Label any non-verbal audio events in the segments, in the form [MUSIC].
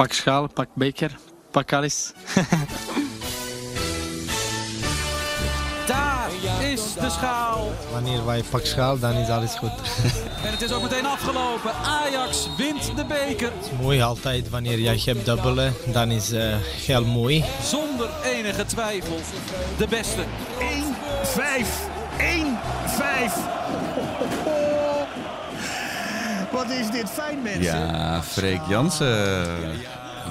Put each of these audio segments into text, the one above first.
Pak schaal, pak beker, pak alles. [LAUGHS] Daar is de schaal. Wanneer wij pak schaal, dan is alles goed. [LAUGHS] En het is ook meteen afgelopen. Ajax wint de beker. Het is mooi altijd wanneer jij hebt dubbelen, dan is uh, heel mooi. Zonder enige twijfel de beste. 1-5. 1-5. Wat is dit fijn, mensen. Ja, Freek Jansen.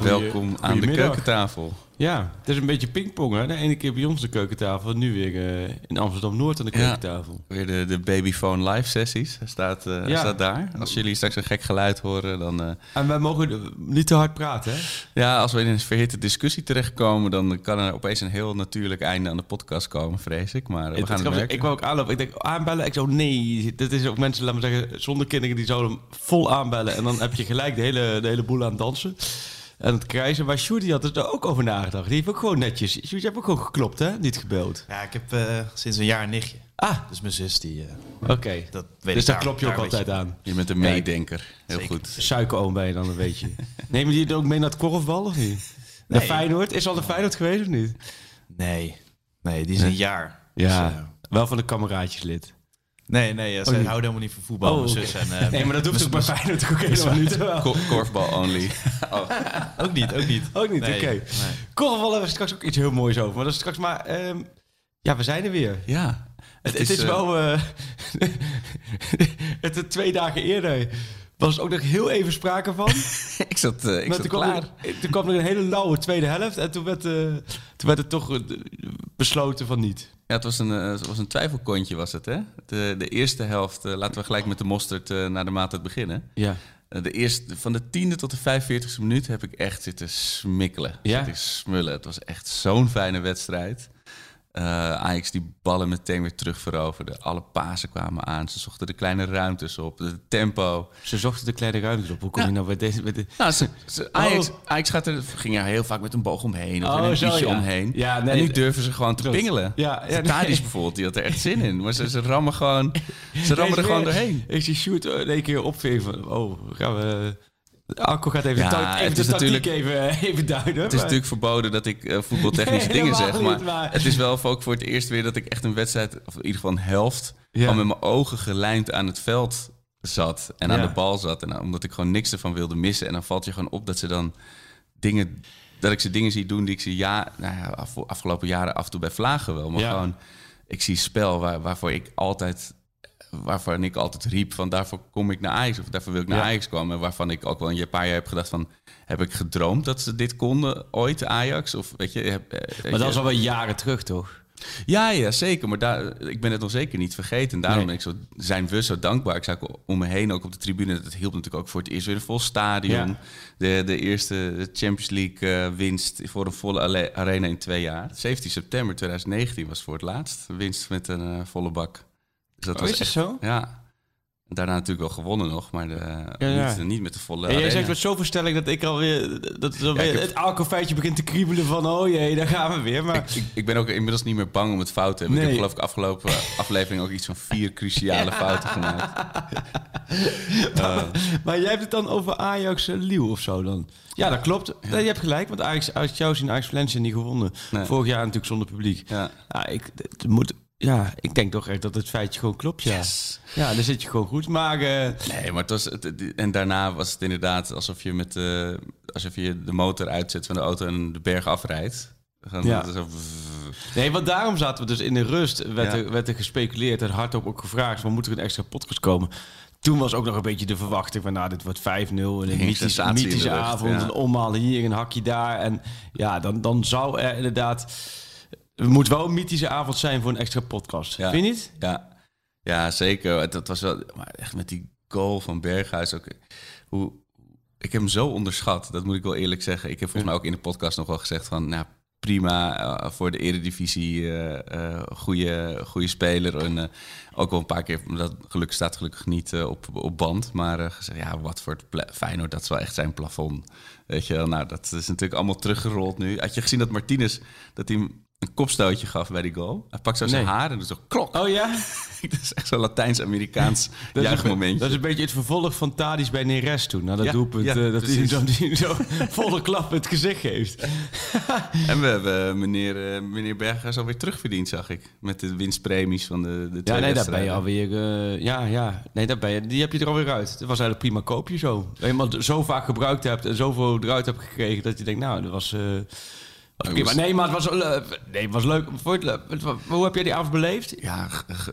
Welkom aan de keukentafel. Ja, het is een beetje pingpong. Hè? De ene keer bij ons de keukentafel, nu weer uh, in Amsterdam-Noord aan de keukentafel. Ja, weer de, de Babyphone live sessies. Staat, uh, ja. staat daar. Als jullie straks een gek geluid horen, dan... Uh... En wij mogen niet te hard praten, hè? Ja, als we in een verhitte discussie terechtkomen... dan kan er opeens een heel natuurlijk einde aan de podcast komen, vrees ik. Maar we gaan het het Ik wou ook aanlopen. Ik denk, aanbellen. Ik zo, nee. Dat is ook mensen, laten we zeggen, zonder kinderen... die zouden vol aanbellen. En dan heb je gelijk de hele, de hele boel aan het dansen aan het krijgen. Maar Sjoerd had er ook over nagedacht. Die heeft ook gewoon netjes... Sjoerd, je hebt ook gewoon geklopt, hè? Niet gebeld. Ja, ik heb uh, sinds een jaar een nichtje. Ah. Dus mijn zus, die... Uh, Oké. Okay. Dus daar klop je ook altijd je. aan. Je bent een meedenker. Heel Zeker. goed. Suikeroom ben je dan, een beetje. Neem je die ook mee naar het korfbal, of niet? Nee. Feyenoord? Is al de Feyenoord geweest, of niet? Nee. Nee, die is een jaar. Ja. Dus, uh, wel van de kameraadjeslid. Nee, nee, ja, ze oh, houden helemaal niet van voetbal. Oh, zus en, uh, nee, maar dat hoeft ook bij Feyenoord ook helemaal niet. Korfbal only. [LAUGHS] Oh. ook niet, ook niet. Ook niet, nee, oké. Okay. Nee. Korfbal hebben we straks ook iets heel moois over. Maar dat is straks maar... Um, ja, we zijn er weer. Ja. Het, het is, is wel... Uh, [LAUGHS] het is twee dagen eerder was er ook nog heel even sprake van. [LAUGHS] ik zat, uh, ik zat toen klaar. Kwam er, toen kwam er een hele lauwe tweede helft. En toen werd, uh, toen werd het toch uh, besloten van niet. Ja, het was een, het was een twijfelkontje was het, hè? De, de eerste helft, laten we gelijk met de mosterd naar de maaltijd beginnen. Ja. de eerste, van de tiende tot de 45e minuut heb ik echt zitten smikkelen. Ja? Zitten smullen. Het was echt zo'n fijne wedstrijd. Uh, Ajax die ballen meteen weer terug veroverde. Alle pasen kwamen aan. Ze zochten de kleine ruimtes op. De tempo. Ze zochten de kleine ruimtes op. Hoe kom ja. je nou bij deze... Bij de... nou, ze, ze, Ajax, oh. Ajax gaat er, ging er heel vaak met een boog omheen. Of oh, een zo, ja. omheen. Ja, nee, en nu durven ze gewoon te pingelen. Ja, ja, Tadic nee. bijvoorbeeld, die had er echt zin in. Maar ze, ze rammen gewoon... Ze rammen er gewoon doorheen. Ik zie Shoot in één keer opveven. Oh, gaan we... Alco gaat even, ja, even het de is natuurlijk even, even duiden. Het is maar. natuurlijk verboden dat ik uh, voetbaltechnische [LAUGHS] Nee, dingen zeg. Maar, niet, maar- het is wel ook voor het eerst weer dat ik echt een wedstrijd, of in ieder geval een helft, Ja. gewoon met mijn ogen gelijmd aan het veld zat. En aan de bal zat. En omdat ik gewoon niks ervan wilde missen. En dan valt je gewoon op dat ze dan dingen. Dat ik ze dingen zie doen die ik ze ja, nou ja, af- afgelopen jaren af en toe bij Vlagen wel. Maar gewoon, ik zie spel waar, waarvoor ik altijd waarvan ik altijd riep van daarvoor kom ik naar Ajax of daarvoor wil ik naar Ja. Ajax komen. En waarvan ik ook wel een paar jaar heb gedacht van heb ik gedroomd dat ze dit konden ooit Ajax of weet je. Heb, eh, Maar dat je- is alweer jaren terug, toch? ja, ja, zeker. Maar daar, ik ben het nog zeker niet vergeten. Daarom Nee. ben ik zo, zijn we zo dankbaar. Ik zag om me heen ook op de tribune. Dat hielp natuurlijk ook voor het eerst weer een vol stadion. Ja. De, de eerste Champions League eh, winst voor een volle arena in twee jaar. 17 september 2019 was voor het laatst. Winst met een eh, volle bak. Dus dat Oh, was is dat echt, zo? Ja. Daarna natuurlijk wel gewonnen nog, maar de, ja. Niet, niet met de volle En jij arena. zegt met zoveel stelling dat ik alweer... Dat het, alweer ik heb- het alcoholfeitje begint te kriebelen van... Oh jee, daar gaan we weer. Maar Ik, ik, ik ben ook inmiddels niet meer bang om het fout te hebben. Ik heb geloof ik afgelopen [LAUGHS] aflevering ook iets van vier cruciale fouten gemaakt. [LAUGHS] Eh, Maar jij hebt het dan over Ajax Liel of zo dan? Ja, dat klopt. Je hebt gelijk, want Ajax, Ajax Chelsea en Ajax Valencia niet gewonnen. Nee. Vorig jaar natuurlijk zonder publiek. ja. Ja, ik, het moet, ja, ik denk toch echt dat het feitje gewoon klopt, ja. Ja, dan zit je gewoon goed. Maar eh, Nee, maar het was. Het, en daarna was het inderdaad alsof je met de, alsof je de motor uitzet van de auto en de berg afrijdt. Dan Ja. zo- nee, want daarom zaten we dus in de rust. Werd, Ja. er, werd er gespeculeerd en hardop ook gevraagd... van moet er een extra podcast komen? Toen was ook nog een beetje de verwachting van... nou, dit wordt 5-0 en een mythische, mythische avond... ja. een omhaal hier, een hakje daar. En ja, dan, dan zou er inderdaad... Het moet wel een mythische avond zijn voor een extra podcast. Ja. Vind je niet? Ja, ja zeker. Het was wel, maar echt met die goal van Berghuis ook. Hoe, ik heb hem zo onderschat, dat moet ik wel eerlijk zeggen. Ik heb volgens mij ook in de podcast nog wel gezegd van, nou prima eh, voor de eredivisie, eh goede, goede speler. En ook wel een paar keer, dat gelukkig staat gelukkig niet op, op band. Maar gezegd, ja, wat voor Feyenoord, dat is wel echt zijn plafond. Weet je wel, nou dat is natuurlijk allemaal teruggerold nu. Had je gezien dat Martinez, dat hij een kopstootje gaf bij die goal. Hij pakt zo zijn Nee. haar en doet zo klok. Oh ja? [LAUGHS] dat is echt zo'n Latijns-Amerikaans [LAUGHS] Dat is, een, juichmomentje. dat is een beetje het vervolg van Tadis bij Neres toen. Nou, dat Ja, doelpunt ja, eh, dat hij zo, die [LAUGHS] zo volle klap het gezicht geeft. En we hebben meneer, eh, meneer Berghuis alweer terugverdiend, zag ik. Met de winstpremies van de, de Ja, nee, daar ben je alweer... eh ja, ja. Nee, daar ben je, die heb je er alweer uit. Dat was eigenlijk een prima koopje zo. Dat je hem al zo vaak gebruikt hebt en zoveel eruit hebt gekregen... dat je denkt, nou, dat was... eh, Nee, maar het was, eh, nee, het was leuk. Vond je het leuk? Hoe heb jij die avond beleefd? Ja,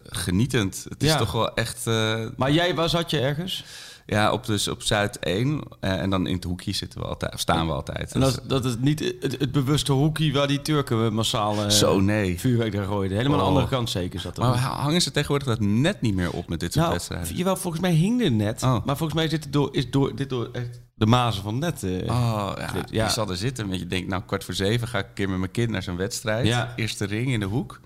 genietend. Het is Ja. toch wel echt... eh, Maar jij, waar zat je ergens? ja, op, dus op Zuid 1. eh, en dan in het hoekje zitten we altijd, staan we altijd. En Dus, dat, dat is niet het, het bewuste hoekje waar die Turken massaal eh, Zo, nee. vuurwerk daar gooiden. Helemaal aan de Oh. andere kant zeker zat er. Maar hangen ze tegenwoordig dat net niet meer op met dit soort nou, wedstrijden? jawel, volgens mij hing dit net. Oh. Maar volgens mij zit het door, is door, dit door echt de mazen van net. eh. Oh, ja, ja. je zal er zitten. Want je denkt, nou, kwart voor zeven ga ik een keer met mijn kind naar zo'n wedstrijd. Ja. Eerste ring in de hoek.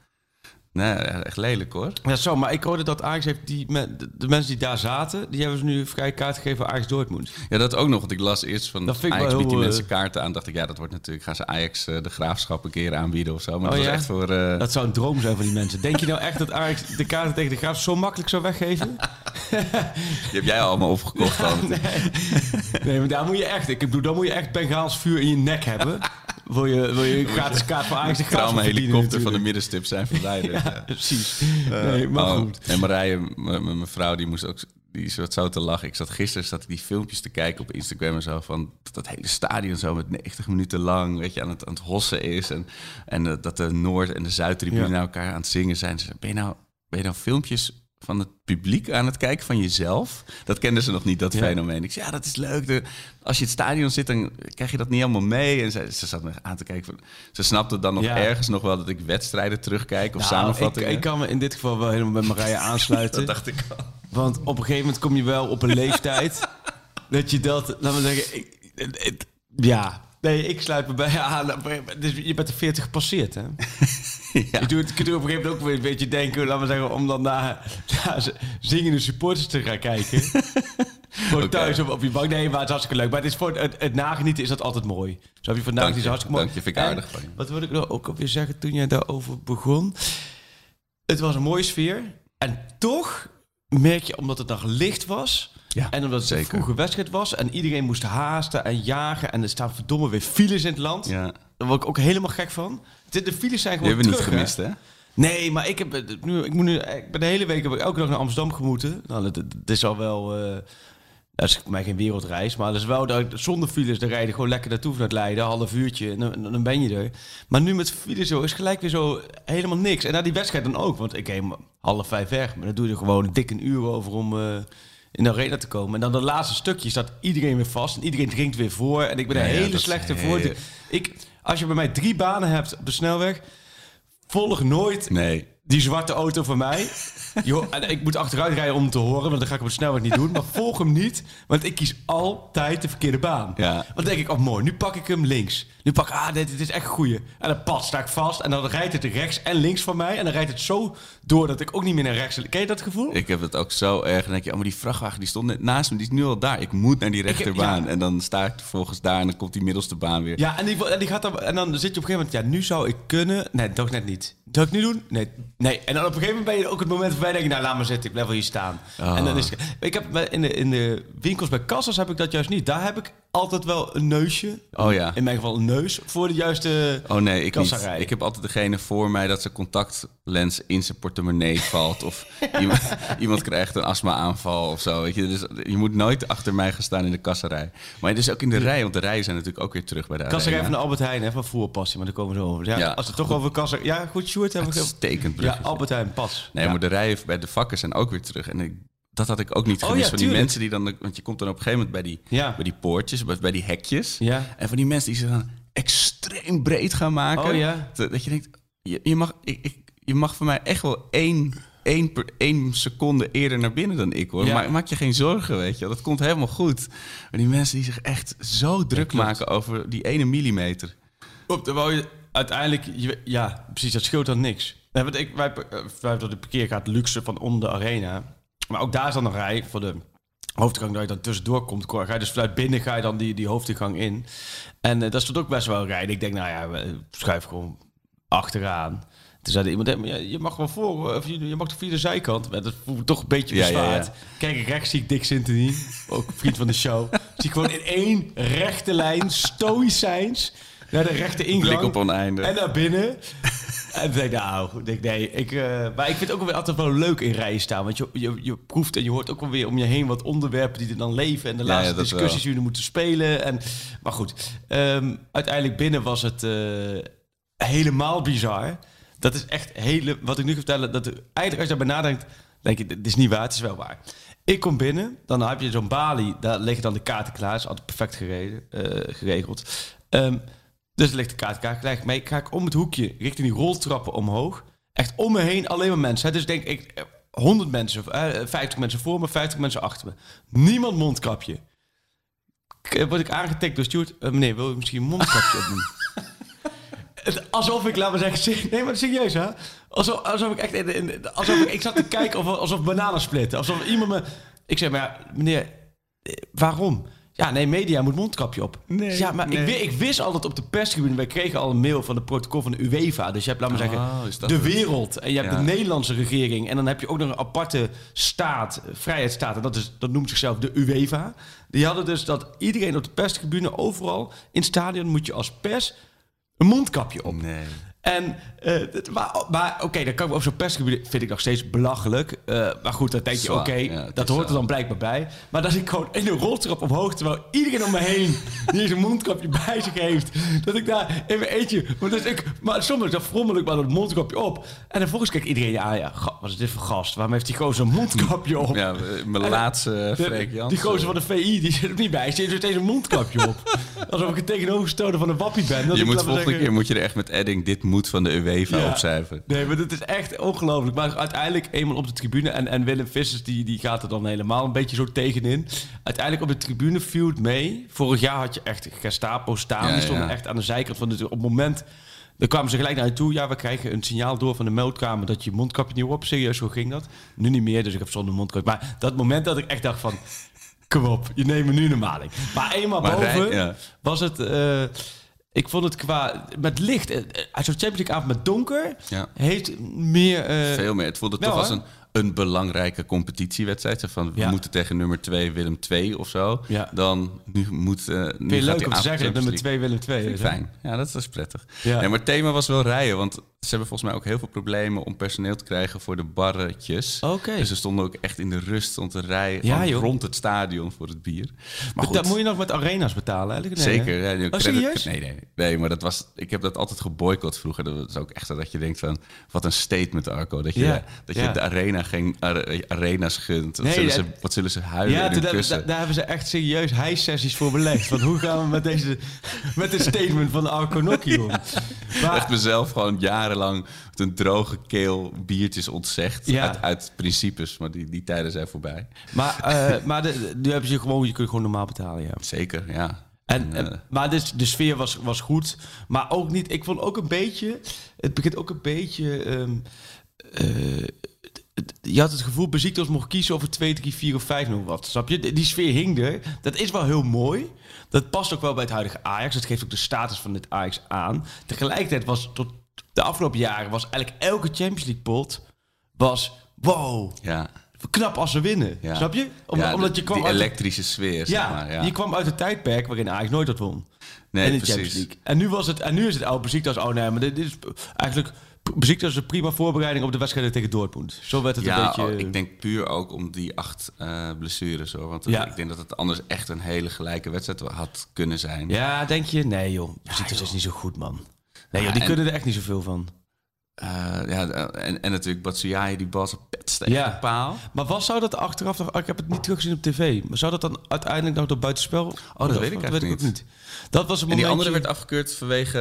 Nee, echt lelijk hoor. Ja, zo, maar ik hoorde dat Ajax heeft die, de, mensen die daar zaten, die hebben ze nu vrij kaart gegeven voor Ajax Dortmund. Ja, dat ook nog. Want ik las eerst van Dat vind Ajax biedt die mensen eh, kaarten aan. Dacht ik, ja, dat wordt natuurlijk... Gaan ze Ajax eh, de graafschap een keer aanbieden of zo. Maar Oh, dat was ja? echt voor... eh, Dat zou een droom zijn van die mensen. Denk je nou echt dat Ajax de kaarten tegen de Graaf zo makkelijk zou weggeven? [LAUGHS] Die heb jij allemaal opgekocht [LAUGHS] dan. Nee, maar daar moet je echt, ik bedoel, dan moet je echt Bengaals vuur in je nek hebben. Wil je, wil je een gratis kaart voor Ajax verdienen helikopter van de middenstip zijn verwijderd. ja. Precies. Nee, maar Oh, goed. En Marije, mijn vrouw, die moest ook... Die zat zo te lachen. Ik zat gisteren zat ik die filmpjes te kijken op Instagram en zo. Van dat, dat hele stadion zo met 90 minuten lang weet je, aan, het, aan het hossen is. En, en eh, dat de Noord- en de Zuidtribune Ja. naar elkaar aan het zingen zijn. Ze zei, ben, je nou, ben je nou filmpjes van het publiek aan het kijken van jezelf? Dat kenden ze nog niet, dat Ja. fenomeen. Ik zei, ja, dat is leuk. De, als je in het stadion zit, dan krijg je dat niet helemaal mee. En ze, ze zat me aan te kijken. Van, ze snapte dan nog Ja. ergens nog wel dat ik wedstrijden terugkijk of Nou, samenvattingen. ik, ik kan me in dit geval wel helemaal bij Marije [LAUGHS] aansluiten. dat dacht ik al. Want op een gegeven moment kom je wel op een leeftijd [LAUGHS] dat je dat, laten we zeggen, ik- het- het- ja. Nee, ik sluit me bij je aan. Dus je bent de 40 gepasseerd, hè? [LAUGHS] [LAUGHS] Ja. Je doet, je doet op een gegeven moment ook weer een beetje denken, laten we zeggen, om dan naar, naar zingende supporters te gaan kijken. [LAUGHS] Voor thuis op, op je bank. Nee, maar het is hartstikke leuk. Maar het, is voor het, het nagenieten is dat altijd mooi. Zo heb je vandaag je, hartstikke mooi. dank je, vind ik aardig van je. Wat wil ik nou ook alweer zeggen toen jij daarover begon? Het was een mooie sfeer. En toch merk je, omdat het nog licht was... Ja, en omdat het een zeker. vroege wedstrijd was... en iedereen moest haasten en jagen... en er staan verdomme weer files in het land. Ja, Daar word ik ook helemaal gek van. De, de files zijn die gewoon hebben we niet gemist, hè? Nee, maar ik, heb, eh, nu, ik, moet nu, ik ben de hele week heb ik elke dag naar Amsterdam gemoeten. Nou, dat, dat is al wel... eh, dat is voor mij geen wereldreis, maar dat is wel dat zonder files, dan rijden gewoon lekker naartoe vanuit Leiden, een half uurtje, en dan, dan ben je er. Maar nu met files zo is gelijk weer zo helemaal niks. En na die wedstrijd dan ook, want ik om half vijf weg, maar dan doe je er gewoon een dikke uur over om eh, in de arena te komen. En dan dat laatste stukje staat iedereen weer vast en iedereen drinkt weer voor. En ik ben een hele slechte voor. Ik, als je bij mij drie banen hebt op de snelweg, volg nooit Nee. die zwarte auto van mij. Jo, en ik moet achteruit rijden om hem te horen, want dat ga ik op de snelweg niet doen. Maar volg hem niet, want ik kies altijd de verkeerde baan. Ja. Want dan denk ik, oh mooi, nu pak ik hem links. Nu pak ik, ah, dit, dit is echt een goeie. En dan pas sta ik vast en dan rijdt het rechts en links van mij. En dan rijdt het zo door dat ik ook niet meer naar rechts... Ken je dat gevoel? Ik heb het ook zo erg. Dan denk je, oh, maar die vrachtwagen die stond net naast me, die is nu al daar. Ik moet naar die rechterbaan. ja. En dan sta ik vervolgens daar en dan komt die middelste baan weer. Ja, en die, en die gaat dan, en dan zit je op een gegeven moment, ja, nu zou ik kunnen. Nee, toch net niet. Zou ik nu doen? Nee. nee. En dan op een gegeven moment ben je ook het moment voorbij, denk nou, laat maar zitten, ik blijf wel hier staan. Oh. En dan is ik heb in de, in de winkels bij kassas heb ik dat juist niet. Daar heb ik altijd wel een neusje. Oh ja. In mijn geval een neus voor de juiste. Oh nee, ik niet. Ik heb altijd degene voor mij dat zijn contactlens in zijn portemonnee [LAUGHS] valt. Of iemand, [LAUGHS] iemand krijgt een astma-aanval of zo. Weet je? Dus je moet nooit achter mij gaan staan in de kasserij. Maar dus ook in de rij, want de rijen zijn natuurlijk ook weer terug bij de Kasserij van de Albert Heijn, hè, van voerpassie, maar daar komen we zo over. Ja, Ja, als we het toch over kasser. Ja, goed, Sjoerd Ja. Albert Heijn, pas. Nee, ja. maar de rijen bij de vakken zijn ook weer terug. En ik, dat had ik ook niet Oh gemist. ja, van die mensen die dan... Want je komt dan op een gegeven moment bij die, Ja. bij die poortjes, bij, bij die hekjes. Ja. En van die mensen die ze dan extreem breed gaan maken. Oh. Dat, dat je denkt, je, je, mag, ik, ik, je mag voor mij echt wel één, één, per, één seconde eerder naar binnen dan ik hoor. Maar maak je geen zorgen, weet je. Dat komt helemaal goed. Maar die mensen die zich echt zo druk maken over die ene millimeter. Op, terwijl je uiteindelijk, je- ja, precies, dat scheelt dan niks. Nee, want ik, wij, eh, wij hebben de parkeerkaart luxe van om de arena. Maar ook daar is dan een rij voor de hoofdgang dat je dan tussendoor komt. Ga je dus vanuit binnen ga je dan die, die hoofdingang in. En eh dat stond ook best wel een rij. En ik denk, nou ja, we- schuif gewoon achteraan. Toen zei iemand, "Hé, maar je- mag wel voor, of je, je mag toch via de zijkant. Maar dat voel ik toch een beetje ja, bezwaard. ja. Kijk rechts, zie ik Dick Sintony, ook vriend van de show. zie ik gewoon in één rechte lijn, stoïcijns, naar de rechte ingang. Blik op oneindig. En naar binnen. En denk ik, nou, ik denk, nee. Ik, eh, maar ik vind het ook weer altijd wel leuk in rijen staan. Want je, je, je proeft en je hoort ook wel weer om je heen wat onderwerpen die er dan leven. En de Ja, laatste ja, discussies wel. die we moeten spelen. En, maar goed, ehm, uiteindelijk binnen was het eh, helemaal bizar. Dat is echt hele... Wat ik nu ga vertellen, dat eigenlijk als je daarbij nadenkt... denk je, dit is niet waar, het is wel waar. Ik kom binnen, dan heb je zo'n balie. Daar liggen dan de kaarten klaar. is altijd perfect gereden, eh, geregeld. Ehm, dus ligt de kaart. Gelijk mee ga ik om het hoekje richting die roltrappen omhoog. Echt om me heen alleen maar mensen. hè. Dus denk ik eh, 100 mensen, eh, 50 mensen voor me, 50 mensen achter me. Niemand mondkapje. K- Word ik aangetikt door Stuart. Eh, meneer, wil u misschien een mondkapje opdoen? [LAUGHS] Alsof ik, laat maar zeggen, nee, maar serieus hè? Alsof, alsof ik echt, in, in- alsof ik, ik zat te kijken of, alsof bananen splitten. Alsof iemand me, ik zeg maar, ja, meneer, eh, waarom? Ja, nee, media moet mondkapje op. Nee, ja, maar nee. Ik, ik wist altijd op de perstribune, wij kregen al een mail van de protocol van de UEFA. Dus je hebt, laat maar zeggen, Oh, dat de wereld. En je hebt Ja. de Nederlandse regering. En dan heb je ook nog een aparte staat, vrijheidsstaat. En dat, is, dat noemt zichzelf de UEFA. Die hadden dus dat iedereen op de perstribune, overal in het stadion, moet je als pers een mondkapje op. Nee. En, eh, maar, maar oké, dan kan ik op zo'n persgebied vind ik nog steeds belachelijk. Eh, maar goed, dan denk je, oké, ja, dat hoort er zo. dan blijkbaar bij. Maar dat ik gewoon in een roltrap omhoog, terwijl iedereen om me heen [LAUGHS] die zijn mondkapje bij zich heeft, dat ik daar in mijn eentje, maar, dus ik, maar soms dan frommel ik maar dat mondkapje op. En dan volgens kijkt iedereen je aan, ja, wat is dit voor gast? Waarom heeft die gozer een mondkapje op? Ja, eh, mijn En- laatste Freek Jansen. die gozer van de VI, die zit er niet bij. Die heeft steeds een mondkapje op. [LAUGHS] Alsof ik het tegenovergestelde van een wappie ben. Dat Je moet volgende zeggen- keer moet je er echt met Edding dit moet van de UEFA Ja. opcijferen. Nee, maar dat is echt ongelooflijk. Maar uiteindelijk eenmaal op de tribune... en, en Willem Vissers die, die gaat er dan helemaal een beetje zo tegenin. Uiteindelijk op de tribune viel het mee. Vorig jaar had je echt Gestapo staan. Ja, die stonden echt aan de zijkant van de... Op het moment... Dan kwamen ze gelijk naar je toe. Ja, we krijgen een signaal door van de meldkamer... dat je mondkapje niet op. Serieus, zo ging dat. Nu niet meer, dus ik heb zonder mondkapje. Maar dat moment dat ik echt dacht van... [LAUGHS] Kom op, je neemt me nu een maling. Maar eenmaal Maar boven Rij- ja. was het... eh, ik vond het qua... Met licht... eh, eh, Zo'n Champions League avond met donker... Ja. heeft meer... eh, Veel meer. Het voelde wel, toch als een, een belangrijke competitiewedstrijd. Van, we Ja. moeten tegen nummer 2 Willem 2 of zo. Ja. Dan nu moet... eh nu Vind je leuk om te zeggen dat nummer 2 Willem 2 Vind is? ik hè? fijn. Ja, dat is prettig. Ja. Nee, maar het thema was wel rijden. Want ze hebben volgens mij ook heel veel problemen om personeel te krijgen voor de barretjes. Oké. Dus ze stonden ook echt in de rust om te rijden Ja, rond het stadion voor het bier. Maar goed, Dat moet je nog met arena's betalen, eigenlijk? Nee, Zeker. Ja, Oh, serieus? Nee, nee, nee, maar dat was, ik heb dat altijd geboycott vroeger. Dat is ook echt dat je denkt van, wat een statement Arco. Dat je, Ja, dat je de arena geen are- arena's gunt. Wat, Nee, zullen ze, wat zullen ze huilen Ja, in daar, kussen? daar- daar hebben ze echt serieus high-sessies voor belegd. Van hoe gaan we met, deze, [LAUGHS] met dit statement van Arco Nokkie om? echt mezelf gewoon jarenlang met een droge keel biertjes ontzegd. Ja. Uit, uit principes, maar die, die tijden zijn voorbij. maar, eh, [LAUGHS] maar de, nu hebben ze gewoon, je kunt gewoon normaal betalen, ja. Zeker, ja. En, eh, maar dus, de sfeer was, was goed. Maar ook niet. Ik vond ook een beetje. Het begint ook een beetje. het- je had het gevoel, Besiktas mocht kiezen over 2, 3, 4 of 5 nog wat. Snap je? Die die sfeer hing er. Dat is wel heel mooi. Dat past ook wel bij het huidige Ajax. Dat geeft ook de status van dit Ajax aan. Tegelijkertijd was tot de afgelopen jaren was eigenlijk elke Champions League pot was wow. ja. Knap als ze winnen. Ja. Snap je? Om- Ja, omdat de- je kwam die uit de- elektrische sfeer, zeg ja, maar. Ja. je kwam uit een tijdperk waarin Ajax nooit dat won. nee, in de precies. Champions League. En nu, was het, en nu is het oude Besiktas. Oh nee, maar dit, dit is eigenlijk... Besiktas een prima voorbereiding op de wedstrijden tegen Dortmund. Zo werd het Ja, een beetje... oh, ik denk puur ook om die acht eh, blessures hoor. Want Ja. ik denk dat het anders echt een hele gelijke wedstrijd had kunnen zijn. Ja, denk je? Nee joh, Besiktas is niet zo goed man. Nee joh, die en- kunnen er echt niet zoveel van. Eh, ja, en, en natuurlijk Batshuayi, die bal zo pets tegen Ja. de paal. Maar was zou dat achteraf nog... Ik heb het niet teruggezien op tv. Maar zou dat dan uiteindelijk nog door buitenspel... Oh, dat weet ik eigenlijk ook niet. Dat was een En momentje... die andere werd afgekeurd vanwege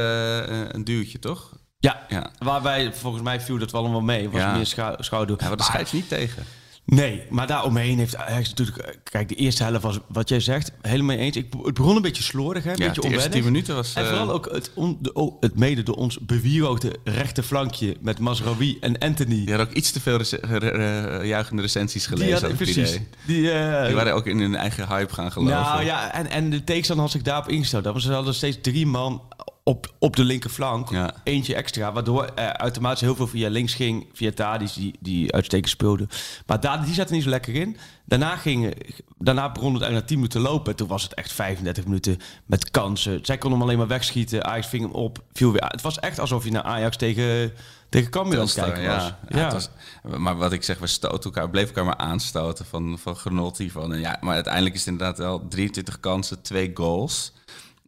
eh, een duwtje, toch? Ja, Ja. waarbij volgens mij viel dat wel allemaal mee. Was Ja. meer schou schouder. Ja, maar de scheids niet tegen. Nee, maar daaromheen heeft Ajax natuurlijk... eh, Kijk, de eerste helft was, wat jij zegt, helemaal mee eens. Ik, het begon een beetje slordig, hè? Een Ja, beetje de eerste onwennig. tien minuten was... En eh, vooral ook het, on, de, oh, het mede door ons bewierookte rechte flankje met Masraoui en Anthony. Die hadden ook iets te veel re- re- juichende recensies gelezen. die had precies. Die, eh, Die waren ook in hun eigen hype gaan geloven. nou ja, en, en de tegenstander had zich daarop ingesteld. Dat was, ze hadden steeds drie man op, op de linkerflank. Ja. Eentje extra, waardoor er automatisch heel veel via links ging. Via Tadic, die, die uitstekend speelde. Maar daar, die zat er niet zo lekker in. Daarna, ging, daarna begon het eigenlijk na 10 minuten lopen. Toen was het echt 35 minuten met kansen. Zij kon hem alleen maar wegschieten. Ajax ving hem op, viel weer. Het was echt alsof je naar Ajax tegen, tegen Cambuur aan het kijken was. ja. Ja, het was- Maar wat ik zeg, we stoten elkaar, bleven elkaar maar aanstoten van, van genot hiervan. En ja, maar uiteindelijk is het inderdaad wel 23 kansen, twee goals.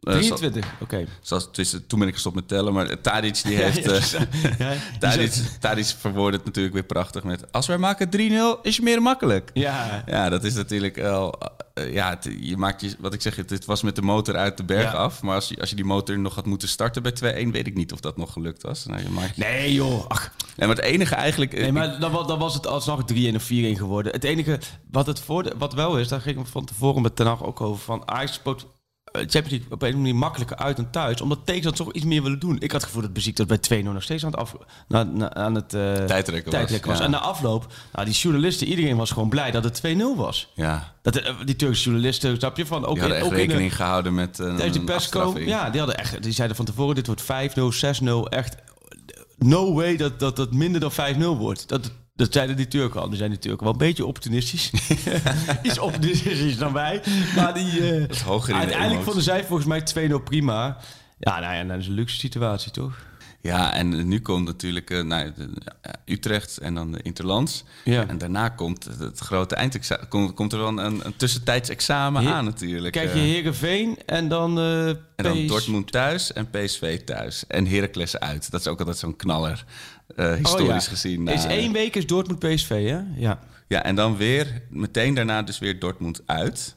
Eh, zo- 23, oké. Zoals, tussen, toen ben ik gestopt met tellen, maar Tadic die [LAUGHS] heeft... eh, Ja, die [LAUGHS] Tadic, Tadic verwoordt het natuurlijk weer prachtig met... Als wij maken 3-0, is het meer makkelijk. Ja, Ja, dat is natuurlijk wel... eh, ja, het- je maakt je... Wat ik zeg, het, het was met de motor uit de berg Ja. af. Maar als je, als je die motor nog had moeten starten bij 2-1... weet ik niet of dat nog gelukt was. Nou, je maakt... Nee joh, ach, Nee, maar het enige eigenlijk... Nee, maar dan, dan was het alsnog 3-1 of 4-1 geworden. Het enige wat, het voor wat wel is, daar ging ik van tevoren met Ten Hag ook over, van Ajax eh, Champions League op een of andere manier makkelijker uit dan thuis, omdat tegenstanders toch iets meer willen doen. Ik had het gevoel dat Beziek dat bij 2-0 nog steeds aan het, af, na, na- aan het eh, Tijdrekken was, tijdrekken was. ja. En na afloop, nou, die journalisten, iedereen was gewoon blij dat het 2-0 was. Ja, Dat, eh, die Turkse journalisten, snap je, van ook, die in, ook in de- rekening gehouden met een, Tijdens die persco, ja, die, hadden echt, die zeiden van tevoren, dit wordt 5-0, 6-0. Echt, no way dat dat, dat minder dan 5-0 wordt. Dat, dat zeiden die Turken al. Die zijn die Turken wel een beetje opportunistisch. [LAUGHS] Iets opportunistisch dan wij. Maar die, is hoger in de uiteindelijk vonden zij volgens mij 2-0 prima. Ja, nou ja, dat is een luxe situatie, toch? Ja, en nu komt natuurlijk eh, nou, ja, Utrecht en dan de Interlands. Ja. En daarna komt het, grote eindexamen. Komt, komt er wel een, een tussentijds examen aan natuurlijk. Kijk je eh. Heerenveen en dan... eh en dan PS Dortmund thuis en PSV thuis. En Heracles uit. Dat is ook altijd zo'n knaller, eh, Oh historisch ja. gezien. Is één week is Dortmund PSV, hè? Ja. Ja, en dan weer, meteen daarna dus weer Dortmund uit.